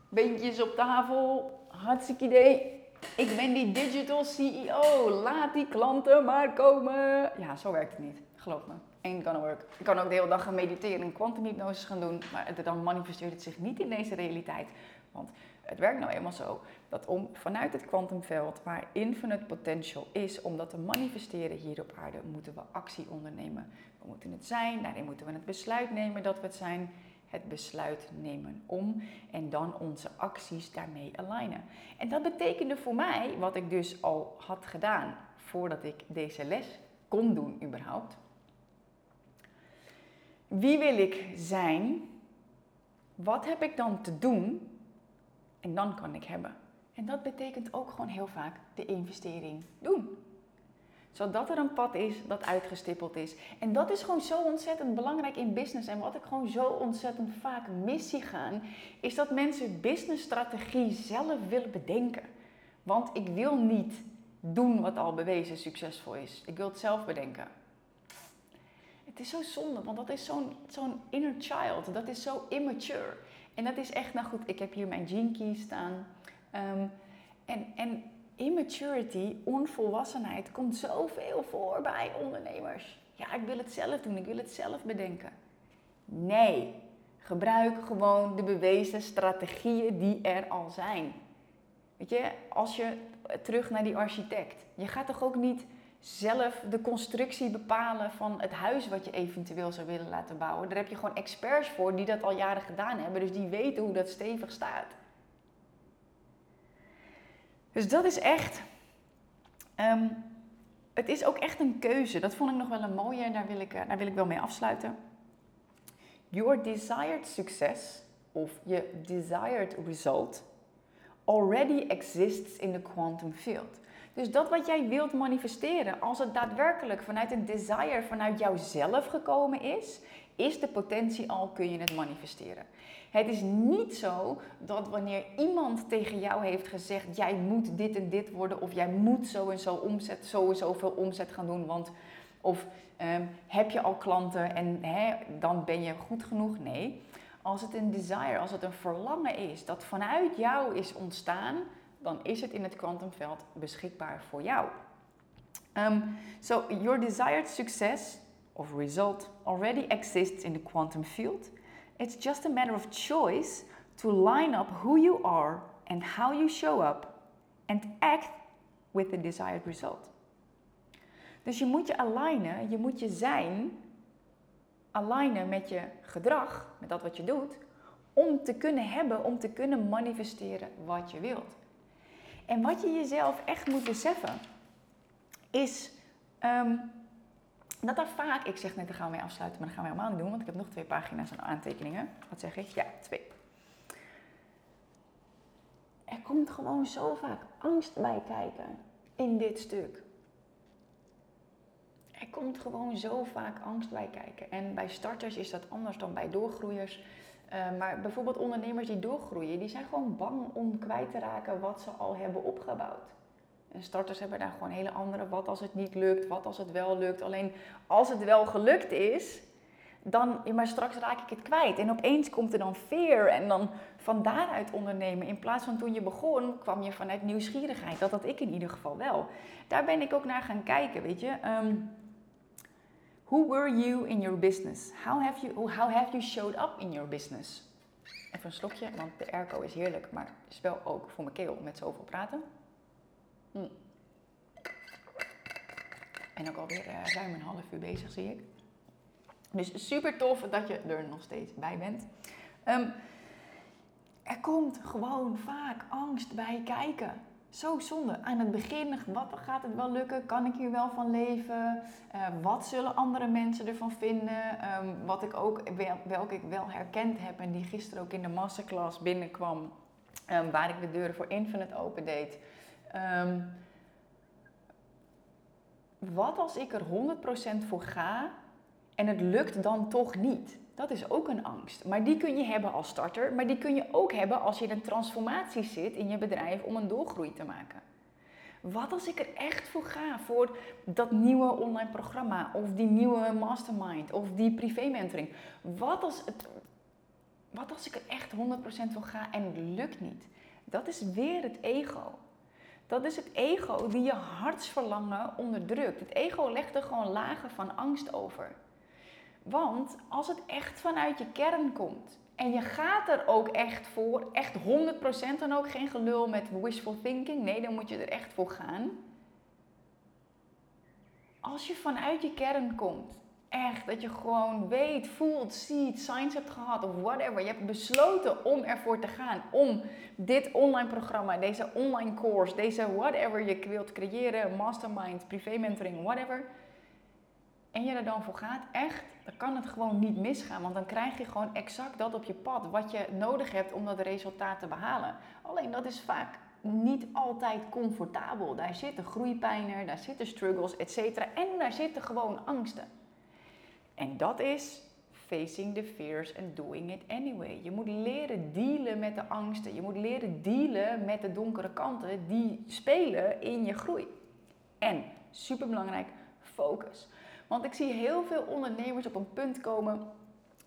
beentjes op tafel, hartstikke idee. Ik ben die digital CEO, laat die klanten maar komen. Ja, zo werkt het niet, geloof me. Ain't gonna work. Ik kan ook de hele dag gaan mediteren en kwantumhypnose gaan doen, maar dan manifesteert het zich niet in deze realiteit. Want het werkt nou eenmaal zo dat om vanuit het kwantumveld, waar infinite potential is, om dat te manifesteren hier op aarde, moeten we actie ondernemen. We moeten het zijn, daarin moeten we het besluit nemen dat we het zijn. Het besluit nemen om en dan onze acties daarmee alignen. En dat betekende voor mij, wat ik dus al had gedaan voordat ik deze les kon doen überhaupt. Wie wil ik zijn? Wat heb ik dan te doen en dan kan ik hebben. En dat betekent ook gewoon heel vaak de investering doen. Zodat er een pad is dat uitgestippeld is. En dat is gewoon zo ontzettend belangrijk in business. En wat ik gewoon zo ontzettend vaak mis zie gaan, is dat mensen businessstrategie zelf willen bedenken. Want ik wil niet doen wat al bewezen succesvol is. Ik wil het zelf bedenken. Het is zo zonde, want dat is zo'n zo'n inner child. Dat is zo immature. En dat is echt, nou goed, ik heb hier mijn key staan. Ehm, en, en immaturity, onvolwassenheid, komt zoveel voor bij ondernemers. Ja, ik wil het zelf doen, ik wil het zelf bedenken. Nee, gebruik gewoon de bewezen strategieën die er al zijn. Weet je, als je terug naar die architect. Je gaat toch ook niet zelf de constructie bepalen van het huis wat je eventueel zou willen laten bouwen. Daar heb je gewoon experts voor die dat al jaren gedaan hebben. Dus die weten hoe dat stevig staat. Dus dat is echt. Ehm, het is ook echt een keuze. Dat vond ik nog wel een mooie en daar wil ik, eh, daar wil ik wel mee afsluiten. Your desired success of je desired result already exists in the quantum field. Dus dat wat jij wilt manifesteren, als het daadwerkelijk vanuit een desire, vanuit jouzelf gekomen is, is de potentie al, kun je het manifesteren. Het is niet zo dat wanneer iemand tegen jou heeft gezegd: jij moet dit en dit worden, of jij moet zo en zo omzet, zo en zoveel omzet gaan doen, want of ehm, heb je al klanten en dan ben je goed genoeg. Nee, als het een desire, als het een verlangen is dat vanuit jou is ontstaan, dan is het in het kwantumveld beschikbaar voor jou. Um, so your desired success of result already exists in the quantum field. It's just a matter of choice to line up who you are and how you show up and act with the desired result. Dus je moet je alignen, je moet je zijn alignen met je gedrag, met dat wat je doet, om te kunnen hebben, om te kunnen manifesteren wat je wilt. En wat je jezelf echt moet beseffen, is ehm, dat er vaak, ik zeg net, daar gaan we mee afsluiten, maar dat gaan we helemaal niet doen, want ik heb nog twee pagina's aan aantekeningen. Wat zeg ik? Ja, twee. Er komt gewoon zo vaak angst bij kijken in dit stuk. Er komt gewoon zo vaak angst bij kijken. En bij starters is dat anders dan bij doorgroeiers. Uh, maar bijvoorbeeld ondernemers die doorgroeien, die zijn gewoon bang om kwijt te raken wat ze al hebben opgebouwd. En starters hebben daar gewoon hele andere, wat als het niet lukt, wat als het wel lukt. Alleen als het wel gelukt is, dan, maar straks raak ik het kwijt. En opeens komt er dan fear en dan van daaruit ondernemen. In plaats van toen je begon, kwam je vanuit nieuwsgierigheid. Dat had ik in ieder geval wel. Daar ben ik ook naar gaan kijken, weet je. Um, who were you in your business? How have you, how have you showed up in your business? Even een slokje, want de airco is heerlijk, maar is wel ook voor mijn keel met zoveel praten. Hm. En ook alweer uh, ruim een half uur bezig, zie ik. Dus super tof dat je er nog steeds bij bent. Um, er komt gewoon vaak angst bij kijken. Zo zonde. Aan het begin, wat gaat het wel lukken? Kan ik hier wel van leven? Uh, wat zullen andere mensen ervan vinden? Um, wat ik ook, welke ik wel herkend heb en die gisteren ook in de masterclass binnenkwam, um, waar ik de deuren voor Infinite open deed. Um, wat als ik er 100% voor ga en het lukt dan toch niet? Dat is ook een angst. Maar die kun je hebben als starter, maar die kun je ook hebben als je in een transformatie zit in je bedrijf om een doorgroei te maken. Wat als ik er echt voor ga, voor dat nieuwe online programma, of die nieuwe mastermind, of die privé mentoring? Wat als, het, wat als ik er echt 100% voor ga en het lukt niet? Dat is weer het ego. Dat is het ego die je hartsverlangen onderdrukt. Het ego legt er gewoon lagen van angst over. Want als het echt vanuit je kern komt en je gaat er ook echt voor, echt 100% dan ook geen gelul met wishful thinking, nee, dan moet je er echt voor gaan. Als je vanuit je kern komt, echt dat je gewoon weet, voelt, ziet, signs hebt gehad of whatever, je hebt besloten om ervoor te gaan, om dit online programma, deze online course, deze whatever je wilt creëren, mastermind, privé mentoring, whatever en je er dan voor gaat, echt, dan kan het gewoon niet misgaan. Want dan krijg je gewoon exact dat op je pad wat je nodig hebt om dat resultaat te behalen. Alleen dat is vaak niet altijd comfortabel. Daar zitten groeipijnen, daar zitten struggles, etc. En daar zitten gewoon angsten. En dat is facing the fears and doing it anyway. Je moet leren dealen met de angsten. Je moet leren dealen met de donkere kanten die spelen in je groei. En superbelangrijk, focus. Want ik zie heel veel ondernemers op een punt komen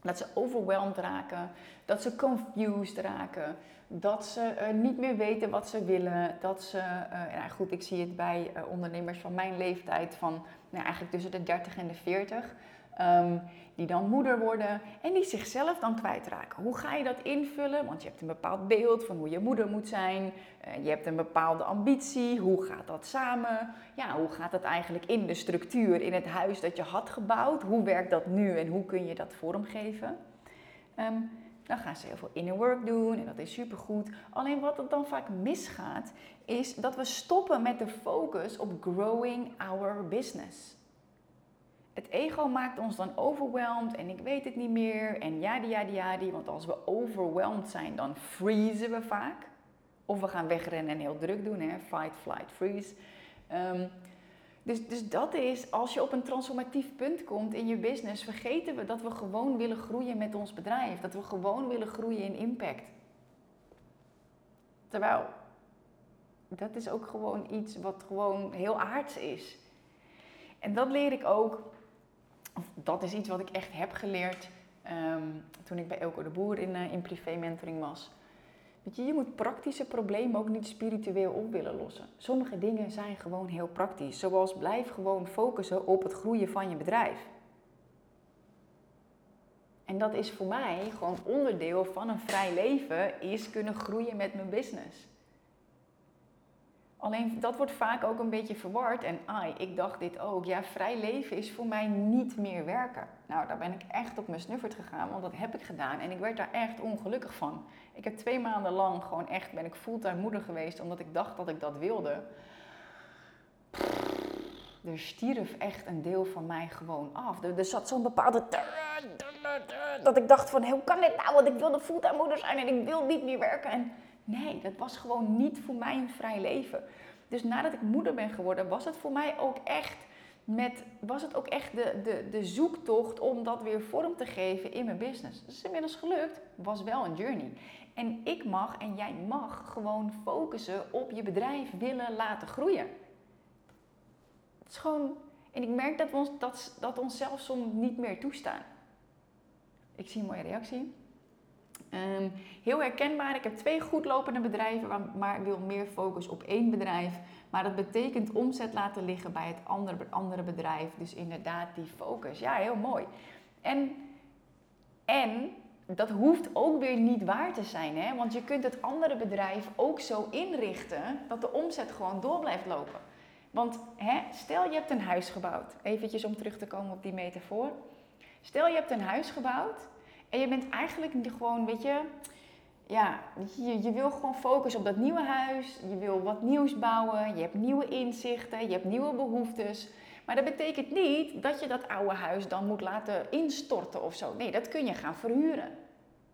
dat ze overweldigd raken, dat ze confused raken, dat ze uh, niet meer weten wat ze willen. Dat ze, uh, goed, ik zie het bij uh, ondernemers van mijn leeftijd, van nou, eigenlijk tussen de 30 en de 40. Ehm, die dan moeder worden en die zichzelf dan kwijtraken. Hoe ga je dat invullen? Want je hebt een bepaald beeld van hoe je moeder moet zijn. Uh, je hebt een bepaalde ambitie. Hoe gaat dat samen? Ja, hoe gaat dat eigenlijk in de structuur, in het huis dat je had gebouwd? Hoe werkt dat nu en hoe kun je dat vormgeven? Um, dan gaan ze heel veel inner work doen en dat is supergoed. Alleen wat er dan vaak misgaat, is dat we stoppen met de focus op growing our business. Het ego maakt ons dan overwhelmed en ik weet het niet meer en ja, ja, ja, die. Want als we overwhelmed zijn, dan freezen we vaak. Of we gaan wegrennen en heel druk doen, hè? fight, flight, freeze. Um, dus, dus dat is, als je op een transformatief punt komt in je business, vergeten we dat we gewoon willen groeien met ons bedrijf. Dat we gewoon willen groeien in impact. Terwijl, dat is ook gewoon iets wat gewoon heel aards is. En dat leer ik ook, dat is iets wat ik echt heb geleerd ehm, toen ik bij Elko de Boer in, uh, in privé mentoring was. Weet je, je moet praktische problemen ook niet spiritueel op willen lossen. Sommige dingen zijn gewoon heel praktisch. Zoals blijf gewoon focussen op het groeien van je bedrijf. En dat is voor mij gewoon onderdeel van een vrij leven, is kunnen groeien met mijn business. Alleen dat wordt vaak ook een beetje verward. En ai, ik dacht dit ook. Ja, vrij leven is voor mij niet meer werken. Nou, daar ben ik echt op mijn snuffert gegaan, want dat heb ik gedaan. En ik werd daar echt ongelukkig van. Ik heb twee maanden lang gewoon echt, ben ik fulltime moeder geweest, omdat ik dacht dat ik dat wilde. er stierf echt een deel van mij gewoon af. Er, zat zo'n bepaalde... Dat ik dacht van, hoe kan dit nou? Want ik wilde fulltime moeder zijn en ik wil niet meer werken. En Nee, dat was gewoon niet voor mij een vrij leven. Dus nadat ik moeder ben geworden, was het voor mij ook echt, met, was het ook echt de, de, de zoektocht om dat weer vorm te geven in mijn business. Dat is inmiddels gelukt, was wel een journey. En ik mag en jij mag gewoon focussen op je bedrijf willen laten groeien. Het is gewoon, en ik merk dat we ons, dat, dat onszelf soms niet meer toestaan. Ik zie een mooie reactie. Um, heel herkenbaar. Ik heb twee goed lopende bedrijven, maar wil meer focus op één bedrijf. Maar dat betekent omzet laten liggen bij het andere, andere bedrijf. Dus inderdaad die focus. Ja, heel mooi. En, en dat hoeft ook weer niet waar te zijn. Hè? Want je kunt het andere bedrijf ook zo inrichten dat de omzet gewoon door blijft lopen. Want hè, stel je hebt een huis gebouwd. Eventjes om terug te komen op die metafoor. Stel je hebt een huis gebouwd en je bent eigenlijk gewoon, weet je, ja, je, je wil gewoon focussen op dat nieuwe huis. Je wil wat nieuws bouwen. Je hebt nieuwe inzichten. Je hebt nieuwe behoeftes. Maar dat betekent niet dat je dat oude huis dan moet laten instorten of zo. Nee, dat kun je gaan verhuren.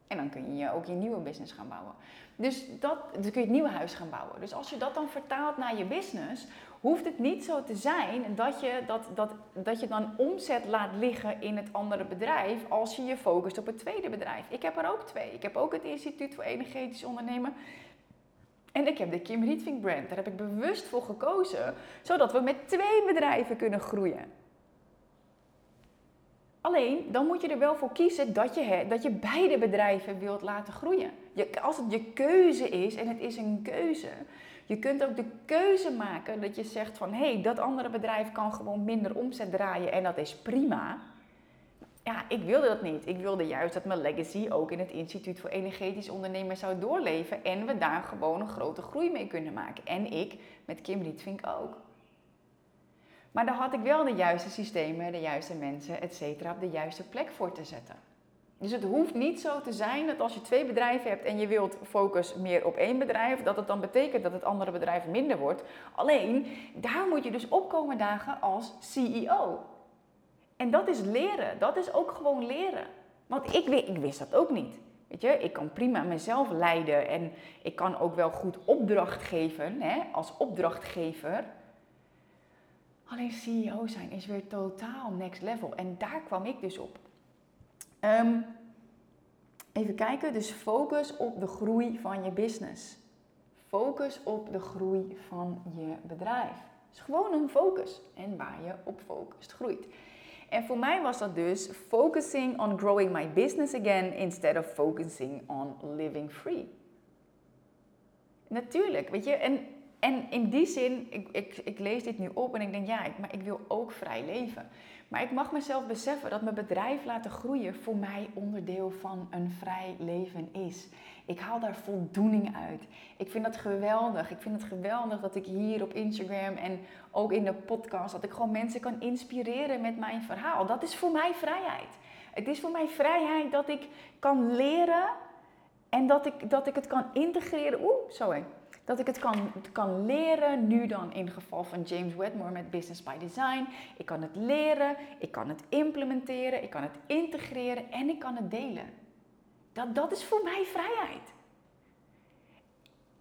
En dan kun je ook je nieuwe business gaan bouwen. Dus dat, dan kun je het nieuwe huis gaan bouwen. Dus als je dat dan vertaalt naar je business, hoeft het niet zo te zijn dat je, dat, dat, dat je dan omzet laat liggen in het andere bedrijf als je je focust op het tweede bedrijf. Ik heb er ook twee. Ik heb ook het Instituut voor Energetisch Ondernemen. En ik heb de Kim Rietvink brand. Daar heb ik bewust voor gekozen, zodat we met twee bedrijven kunnen groeien. Alleen, dan moet je er wel voor kiezen dat je, dat je beide bedrijven wilt laten groeien. Je, als het je keuze is, en het is een keuze, je kunt ook de keuze maken dat je zegt van hé, hey, dat andere bedrijf kan gewoon minder omzet draaien en dat is prima. Ja, ik wilde dat niet. Ik wilde juist dat mijn legacy ook in het Instituut voor Energetisch Ondernemen zou doorleven en we daar gewoon een grote groei mee kunnen maken. En ik met Kim Rietvink ook. Maar daar had ik wel de juiste systemen, de juiste mensen, et cetera, op de juiste plek voor te zetten. Dus het hoeft niet zo te zijn dat als je twee bedrijven hebt en je wilt focus meer op één bedrijf, dat het dan betekent dat het andere bedrijf minder wordt. Alleen, daar moet je dus opkomen dagen als CEO. En dat is leren. Dat is ook gewoon leren. Want ik, ik wist dat ook niet. Weet je, ik kan prima mezelf leiden en ik kan ook wel goed opdracht geven hè, als opdrachtgever. Alleen CEO zijn is weer totaal next level. En daar kwam ik dus op. Um, even kijken, dus focus op de groei van je business. Focus op de groei van je bedrijf. Is gewoon een focus en waar je op focust groeit. En voor mij was dat dus focusing on growing my business again instead of focusing on living free. Natuurlijk, weet je, en en in die zin, ik, ik, ik lees dit nu op en ik denk, ja, maar ik wil ook vrij leven. Maar ik mag mezelf beseffen dat mijn bedrijf laten groeien voor mij onderdeel van een vrij leven is. Ik haal daar voldoening uit. Ik vind dat geweldig. Ik vind het geweldig dat ik hier op Instagram en ook in de podcast, dat ik gewoon mensen kan inspireren met mijn verhaal. Dat is voor mij vrijheid. Het is voor mij vrijheid dat ik kan leren en dat ik, dat ik het kan integreren. Oeh, sorry dat ik het kan, kan leren, nu dan in het geval van James Wedmore met Business by Design. Ik kan het leren, ik kan het implementeren, ik kan het integreren en ik kan het delen. Dat, dat is voor mij vrijheid.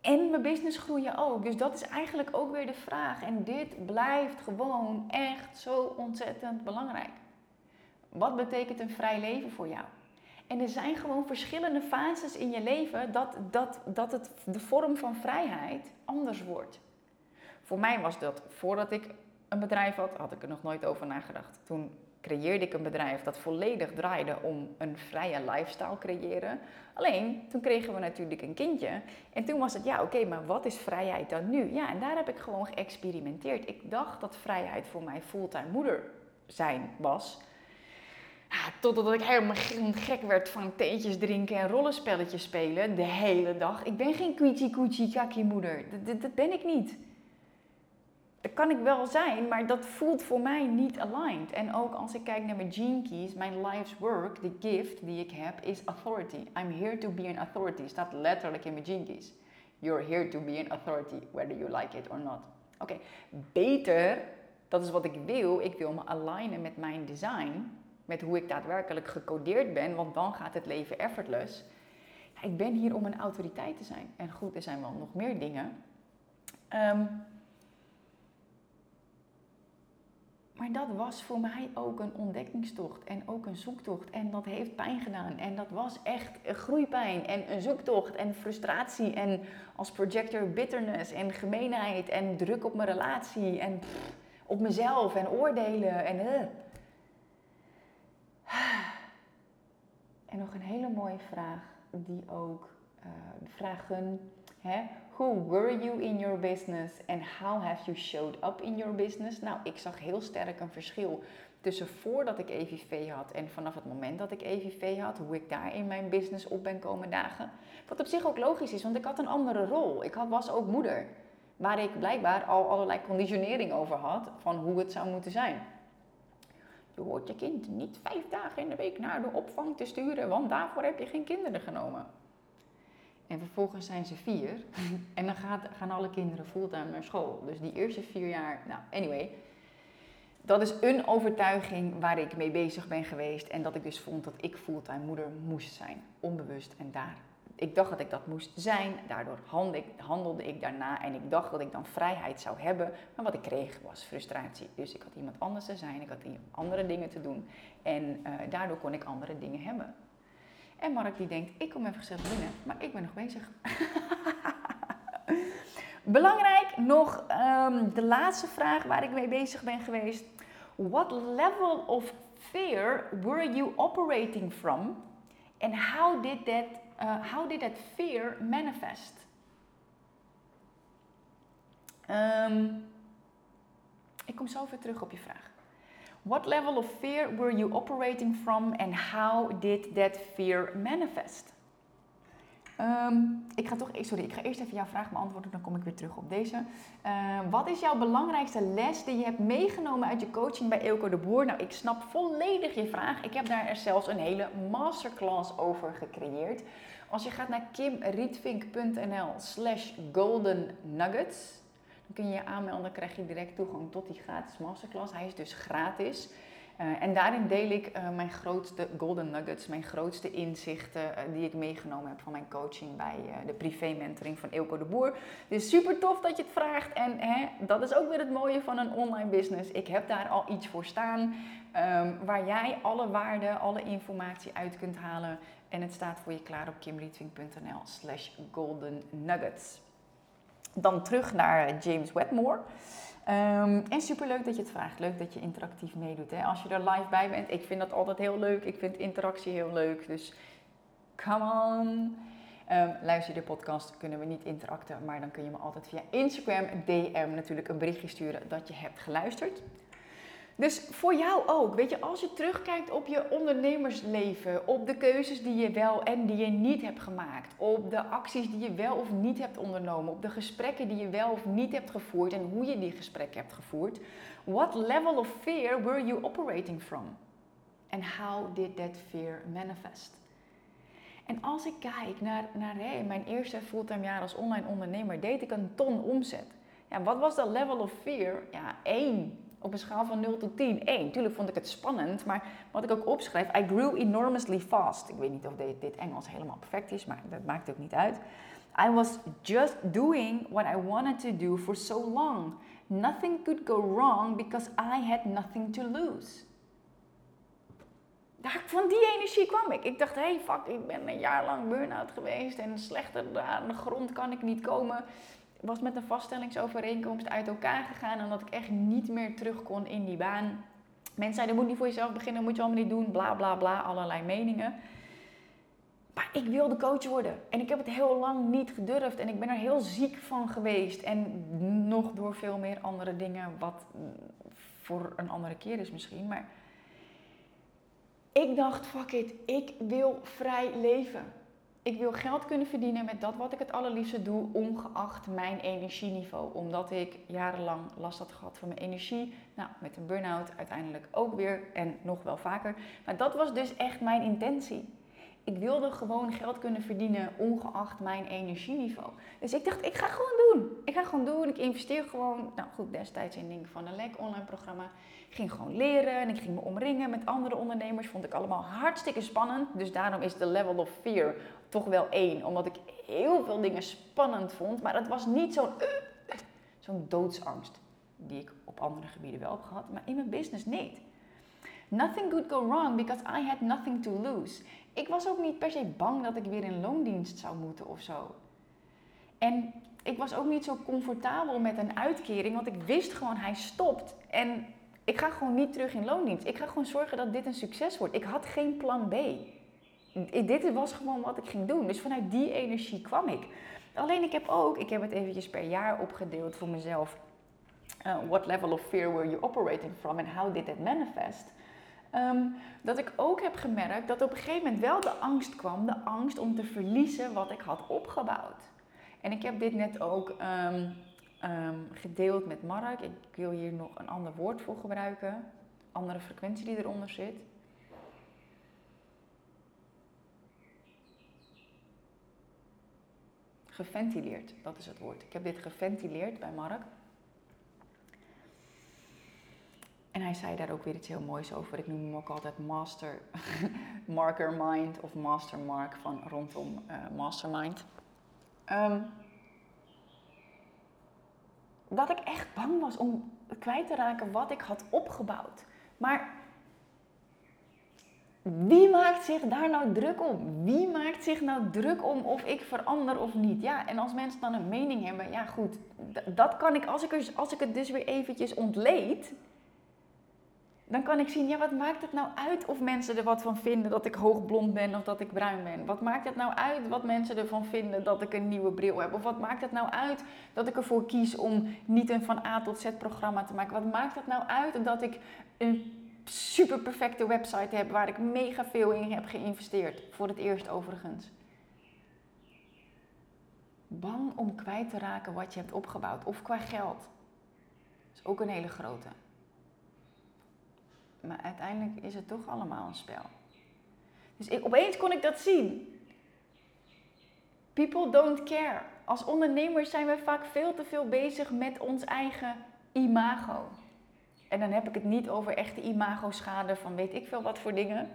En mijn business groeien ook. Dus dat is eigenlijk ook weer de vraag. En dit blijft gewoon echt zo ontzettend belangrijk. Wat betekent een vrij leven voor jou? En er zijn gewoon verschillende fases in je leven dat, dat, dat het, de vorm van vrijheid anders wordt. Voor mij was dat voordat ik een bedrijf had, had ik er nog nooit over nagedacht. Toen creëerde ik een bedrijf dat volledig draaide om een vrije lifestyle creëren. Alleen, toen kregen we natuurlijk een kindje. En toen was het, ja oké, maar wat is vrijheid dan nu? Ja, en daar heb ik gewoon geëxperimenteerd. Ik dacht dat vrijheid voor mij fulltime moeder zijn was. Totdat ik helemaal gek werd van theetjes drinken en rollenspelletjes spelen de hele dag. Ik ben geen koetsie koetsie kakkie moeder. Dat, dat, ben ik niet. Dat kan ik wel zijn, maar dat voelt voor mij niet aligned. En ook als ik kijk naar mijn gene mijn life's work, de gift die ik heb, is authority. I'm here to be an authority. Staat letterlijk in mijn gene. You're here to be an authority, whether you like it or not. Oké, beter, dat is wat ik wil. Ik wil me alignen met mijn design met hoe ik daadwerkelijk gecodeerd ben, want dan gaat het leven effortless. Ik ben hier om een autoriteit te zijn. En goed, er zijn wel nog meer dingen. Ehm, maar dat was voor mij ook een ontdekkingstocht en ook een zoektocht. En dat heeft pijn gedaan. En dat was echt groeipijn en een zoektocht en frustratie. En als projector bitterness en gemeenheid en druk op mijn relatie en op mezelf en oordelen. En, uh. En nog een hele mooie vraag, die ook uh, vragen: hè? Who were you in your business and how have you showed up in your business? Nou, ik zag heel sterk een verschil tussen voordat ik EVV had en vanaf het moment dat ik EVV had, hoe ik daar in mijn business op ben komen dagen. Wat op zich ook logisch is, want ik had een andere rol. Ik had, was ook moeder, waar ik blijkbaar al allerlei conditionering over had van hoe het zou moeten zijn. Je hoort je kind niet vijf dagen in de week naar de opvang te sturen, want daarvoor heb je geen kinderen genomen. En vervolgens zijn ze vier en dan gaat, gaan alle kinderen fulltime naar school. Dus die eerste vier jaar, nou anyway. Dat is een overtuiging waar ik mee bezig ben geweest en dat ik dus vond dat ik fulltime moeder moest zijn. Onbewust en daar ik dacht dat ik dat moest zijn. Daardoor handelde ik daarna en ik dacht dat ik dan vrijheid zou hebben. Maar wat ik kreeg was frustratie. Dus ik had iemand anders te zijn, ik had andere dingen te doen. En uh, daardoor kon ik andere dingen hebben. En Mark die denkt, ik kom even gezellig binnen, maar ik ben nog bezig. Belangrijk nog um, de laatste vraag waar ik mee bezig ben geweest. What level of fear were you operating from? And how did that uh, how did that fear manifest? Um, ik kom zo weer terug op je vraag. What level of fear were you operating from and how did that fear manifest? Um, ik ga toch, sorry, ik ga eerst even jouw vraag beantwoorden, dan kom ik weer terug op deze. Uh, wat is jouw belangrijkste les die je hebt meegenomen uit je coaching bij Eelco de Boer? Nou, ik snap volledig je vraag. Ik heb daar zelfs een hele masterclass over gecreëerd. Als je gaat naar kimrietvink.nl slash golden nuggets, dan kun je je aanmelden, dan krijg je direct toegang tot die gratis masterclass. Hij is dus gratis. Uh, en daarin deel ik uh, mijn grootste golden nuggets, mijn grootste inzichten uh, die ik meegenomen heb van mijn coaching bij de privé mentoring van Eelco de Boer. Dus super tof dat je het vraagt en hè, dat is ook weer het mooie van een online business. Ik heb daar al iets voor staan um, waar jij alle waarde, alle informatie uit kunt halen en het staat voor je klaar op kimrietwing.nl slash golden nuggets. Dan terug naar James Wedmore. Um, en superleuk dat je het vraagt. Leuk dat je interactief meedoet. Hè? Als je er live bij bent, ik vind dat altijd heel leuk. Ik vind interactie heel leuk. Dus come on. Um, luister de podcast, kunnen we niet interacten, maar dan kun je me altijd via Instagram, DM natuurlijk een berichtje sturen dat je hebt geluisterd. Dus voor jou ook, weet je, als je terugkijkt op je ondernemersleven, op de keuzes die je wel en die je niet hebt gemaakt, op de acties die je wel of niet hebt ondernomen, op de gesprekken die je wel of niet hebt gevoerd en hoe je die gesprekken hebt gevoerd, what level of fear were you operating from? And how did that fear manifest? En als ik kijk naar, naar mijn eerste fulltime jaar als online ondernemer, deed ik een ton omzet. Ja, wat was dat level of fear? Ja, één op een schaal van 0 tot 10. 1. Tuurlijk vond ik het spannend, maar wat ik ook opschrijf, I grew enormously fast. Ik weet niet of dit, Engels helemaal perfect is, maar dat maakt ook niet uit. I was just doing what I wanted to do for so long. Nothing could go wrong because I had nothing to lose. Daar, van die energie kwam ik. Ik dacht, hey fuck, ik ben een jaar lang burn-out geweest en slechter aan de grond kan ik niet komen was met een vaststellingsovereenkomst uit elkaar gegaan. Omdat ik echt niet meer terug kon in die baan. Mensen zeiden, moet niet voor jezelf beginnen, moet je allemaal niet doen. Bla bla bla, allerlei meningen. Maar ik wilde coach worden. En ik heb het heel lang niet gedurfd. En ik ben er heel ziek van geweest. En nog door veel meer andere dingen, wat voor een andere keer is misschien. Maar ik dacht, fuck it, ik wil vrij leven. Ik wil geld kunnen verdienen met dat wat ik het allerliefste doe, ongeacht mijn energieniveau. Omdat ik jarenlang last had gehad van mijn energie. Nou, met een burn-out uiteindelijk ook weer en nog wel vaker. Maar dat was dus echt mijn intentie. Ik wilde gewoon geld kunnen verdienen, ongeacht mijn energieniveau. Dus ik dacht, ik ga gewoon doen. Ik ga gewoon doen. Ik investeer gewoon. Nou goed, destijds in dingen van een lek online programma. Ging gewoon leren en ik ging me omringen met andere ondernemers. Vond ik allemaal hartstikke spannend. Dus daarom is de level of fear toch wel één. Omdat ik heel veel dingen spannend vond. Maar het was niet zo'n zo'n doodsangst. Die ik op andere gebieden wel heb gehad. Maar in mijn business niet. Nothing could go wrong because I had nothing to lose. Ik was ook niet per se bang dat ik weer in loondienst zou moeten of zo. En ik was ook niet zo comfortabel met een uitkering, want ik wist gewoon hij stopt. En ik ga gewoon niet terug in loondienst. Ik ga gewoon zorgen dat dit een succes wordt. Ik had geen plan B. Dit was gewoon wat ik ging doen. Dus vanuit die energie kwam ik. Alleen ik heb ook, ik heb het eventjes per jaar opgedeeld voor mezelf. Uh, what level of fear were you operating from and how did that manifest? Ehm, dat ik ook heb gemerkt dat op een gegeven moment wel de angst kwam. De angst om te verliezen wat ik had opgebouwd. En ik heb dit net ook ehm, ehm, gedeeld met Mark. Ik wil hier nog een ander woord voor gebruiken. Andere frequentie die eronder zit. Geventileerd, dat is het woord. Ik heb dit geventileerd bij Mark. En hij zei daar ook weer iets heel moois over. Ik noem hem ook altijd Master Marker Mind of Master Mark van rondom uh, Mastermind. Um, dat ik echt bang was om kwijt te raken wat ik had opgebouwd. Maar wie maakt zich daar nou druk om? Wie maakt zich nou druk om of ik verander of niet? Ja, en als mensen dan een mening hebben, ja goed, dat kan ik als ik, er, als ik het dus weer eventjes ontleed, dan kan ik zien, ja, wat maakt het nou uit of mensen er wat van vinden dat ik hoogblond ben of dat ik bruin ben? Wat maakt het nou uit wat mensen ervan vinden dat ik een nieuwe bril heb? Of wat maakt het nou uit dat ik ervoor kies om niet een van A tot Z programma te maken? Wat maakt het nou uit dat ik een super perfecte website heb waar ik mega veel in heb geïnvesteerd? Voor het eerst overigens. Bang om kwijt te raken wat je hebt opgebouwd of qua geld. Is ook een hele grote. Maar uiteindelijk is het toch allemaal een spel. Dus ik, opeens kon ik dat zien. People don't care. Als ondernemers zijn we vaak veel te veel bezig met ons eigen imago. En dan heb ik het niet over echte imago-schade van weet ik veel wat voor dingen.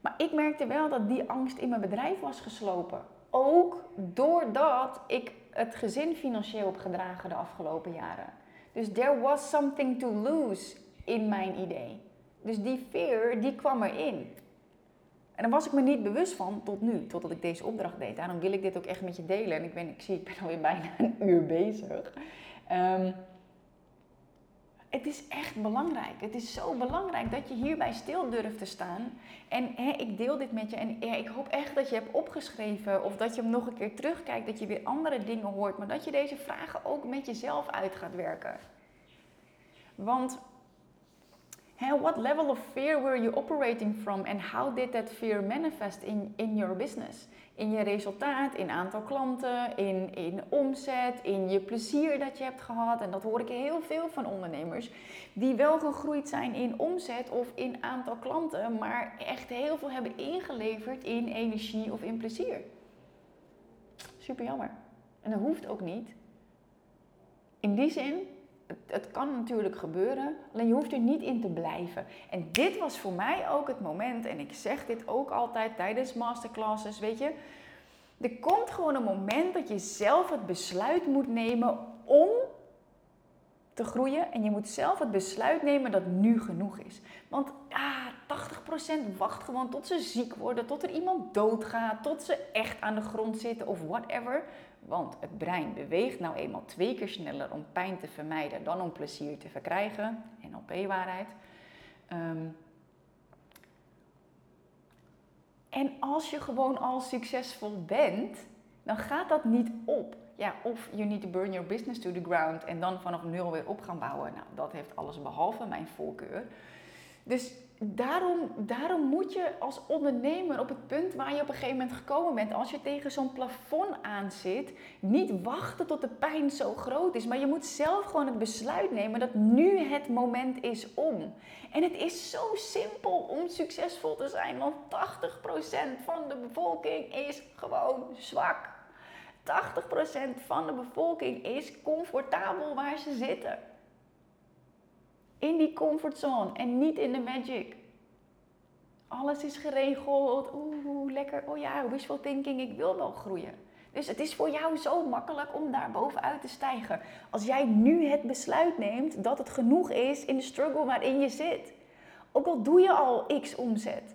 Maar ik merkte wel dat die angst in mijn bedrijf was geslopen. Ook doordat ik het gezin financieel heb gedragen de afgelopen jaren. Dus there was something to lose in mijn idee. Dus die fear, die kwam erin. En daar was ik me niet bewust van tot nu, totdat ik deze opdracht deed. Daarom wil ik dit ook echt met je delen. En ik, ben, ik zie, ik ben alweer bijna een uur bezig. Ehm, het is echt belangrijk. Het is zo belangrijk dat je hierbij stil durft te staan. En hè, ik deel dit met je en ik hoop echt dat je hebt opgeschreven of dat je hem nog een keer terugkijkt, dat je weer andere dingen hoort, maar dat je deze vragen ook met jezelf uit gaat werken. Want what level of fear were you operating from and how did that fear manifest in, in your business? In je resultaat, in aantal klanten, in, in omzet, in je plezier dat je hebt gehad. En dat hoor ik heel veel van ondernemers die wel gegroeid zijn in omzet of in aantal klanten, maar echt heel veel hebben ingeleverd in energie of in plezier. Super jammer. En dat hoeft ook niet. In die zin het, kan natuurlijk gebeuren, alleen je hoeft er niet in te blijven. En dit was voor mij ook het moment, en ik zeg dit ook altijd tijdens masterclasses, weet je. Er komt gewoon een moment dat je zelf het besluit moet nemen om te groeien. En je moet zelf het besluit nemen dat nu genoeg is. Want ah, 80% wacht gewoon tot ze ziek worden, tot er iemand doodgaat, tot ze echt aan de grond zitten of whatever. Want het brein beweegt nou eenmaal twee keer sneller om pijn te vermijden dan om plezier te verkrijgen. NLP-waarheid. Ehm, en als je gewoon al succesvol bent, dan gaat dat niet op. Ja, of you need to burn your business to the ground en dan vanaf nul weer op gaan bouwen. Nou, dat heeft alles behalve mijn voorkeur. Dus daarom, daarom moet je als ondernemer op het punt waar je op een gegeven moment gekomen bent, als je tegen zo'n plafond aan zit, niet wachten tot de pijn zo groot is. Maar je moet zelf gewoon het besluit nemen dat nu het moment is om. En het is zo simpel om succesvol te zijn, want 80% van de bevolking is gewoon zwak. 80% van de bevolking is comfortabel waar ze zitten in die comfortzone en niet in de magic. Alles is geregeld. Oeh, lekker. Oh ja, wishful thinking. Ik wil wel groeien. Dus het is voor jou zo makkelijk om daar bovenuit te stijgen. Als jij nu het besluit neemt dat het genoeg is in de struggle waarin je zit. Ook al doe je al x omzet.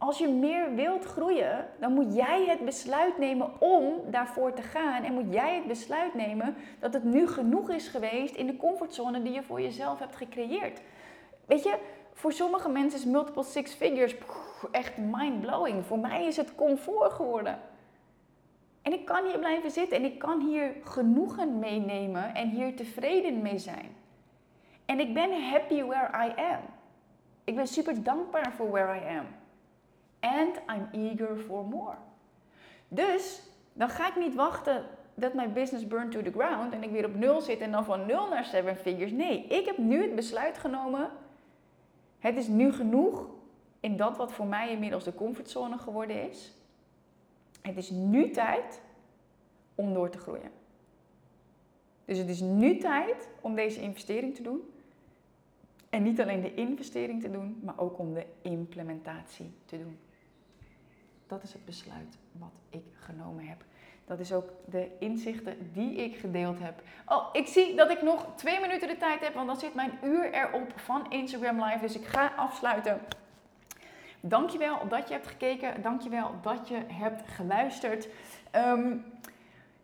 Als je meer wilt groeien, dan moet jij het besluit nemen om daarvoor te gaan. En moet jij het besluit nemen dat het nu genoeg is geweest in de comfortzone die je voor jezelf hebt gecreëerd. Weet je, voor sommige mensen is multiple six figures echt mind-blowing. Voor mij is het comfort geworden. En ik kan hier blijven zitten en ik kan hier genoegen meenemen en hier tevreden mee zijn. En ik ben happy where I am. Ik ben super dankbaar voor where I am. And I'm eager for more. Dus dan ga ik niet wachten dat mijn business burn to the ground en ik weer op nul zit en dan van nul naar seven figures. Nee, ik heb nu het besluit genomen. Het is nu genoeg in dat wat voor mij inmiddels de comfortzone geworden is. Het is nu tijd om door te groeien. Dus het is nu tijd om deze investering te doen. En niet alleen de investering te doen, maar ook om de implementatie te doen. Dat is het besluit wat ik genomen heb. Dat is ook de inzichten die ik gedeeld heb. Oh, ik zie dat ik nog twee minuten de tijd heb, want dan zit mijn uur erop van Instagram Live. Dus ik ga afsluiten. Dankjewel dat je hebt gekeken. Dankjewel dat je hebt geluisterd. Ehm,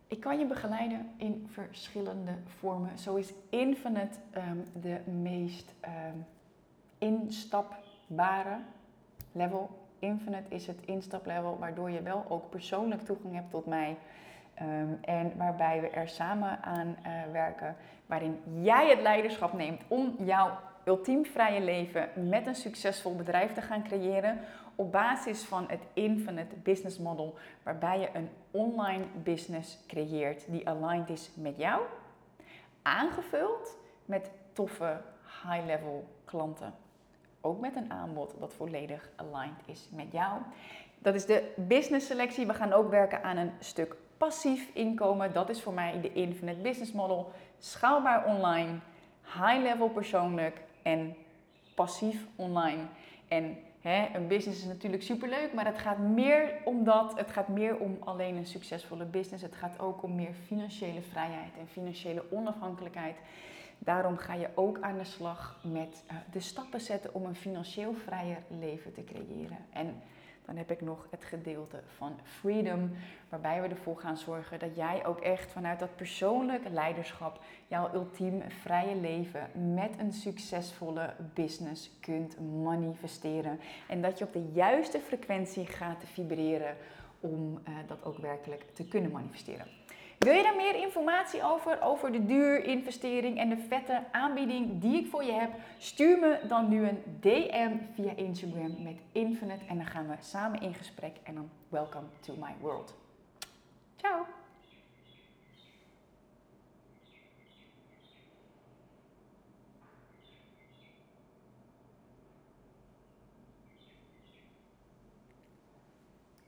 ik kan je begeleiden in verschillende vormen. Zo is Infinite um, de meest um, instapbare level Infinite is het instaplevel waardoor je wel ook persoonlijk toegang hebt tot mij. Ehm, en waarbij we er samen aan uh, werken, waarin jij het leiderschap neemt om jouw ultiem vrije leven met een succesvol bedrijf te gaan creëren. Op basis van het Infinite Business Model, waarbij je een online business creëert die aligned is met jou, aangevuld met toffe high-level klanten ook met een aanbod dat volledig aligned is met jou. Dat is de business selectie. We gaan ook werken aan een stuk passief inkomen. Dat is voor mij de Infinite Business Model. Schaalbaar online, high level persoonlijk en passief online. En hè, een business is natuurlijk superleuk, maar het gaat meer om dat. Het gaat meer om alleen een succesvolle business. Het gaat ook om meer financiële vrijheid en financiële onafhankelijkheid. Daarom ga je ook aan de slag met uh, de stappen zetten om een financieel vrijer leven te creëren. En dan heb ik nog het gedeelte van Freedom, waarbij we ervoor gaan zorgen dat jij ook echt vanuit dat persoonlijke leiderschap jouw ultiem vrije leven met een succesvolle business kunt manifesteren. En dat je op de juiste frequentie gaat vibreren om uh, dat ook werkelijk te kunnen manifesteren. Wil je daar meer informatie over, over de duur, investering en de vette aanbieding die ik voor je heb? Stuur me dan nu een DM via Instagram met Infinite en dan gaan we samen in gesprek en dan welcome to my world. Ciao!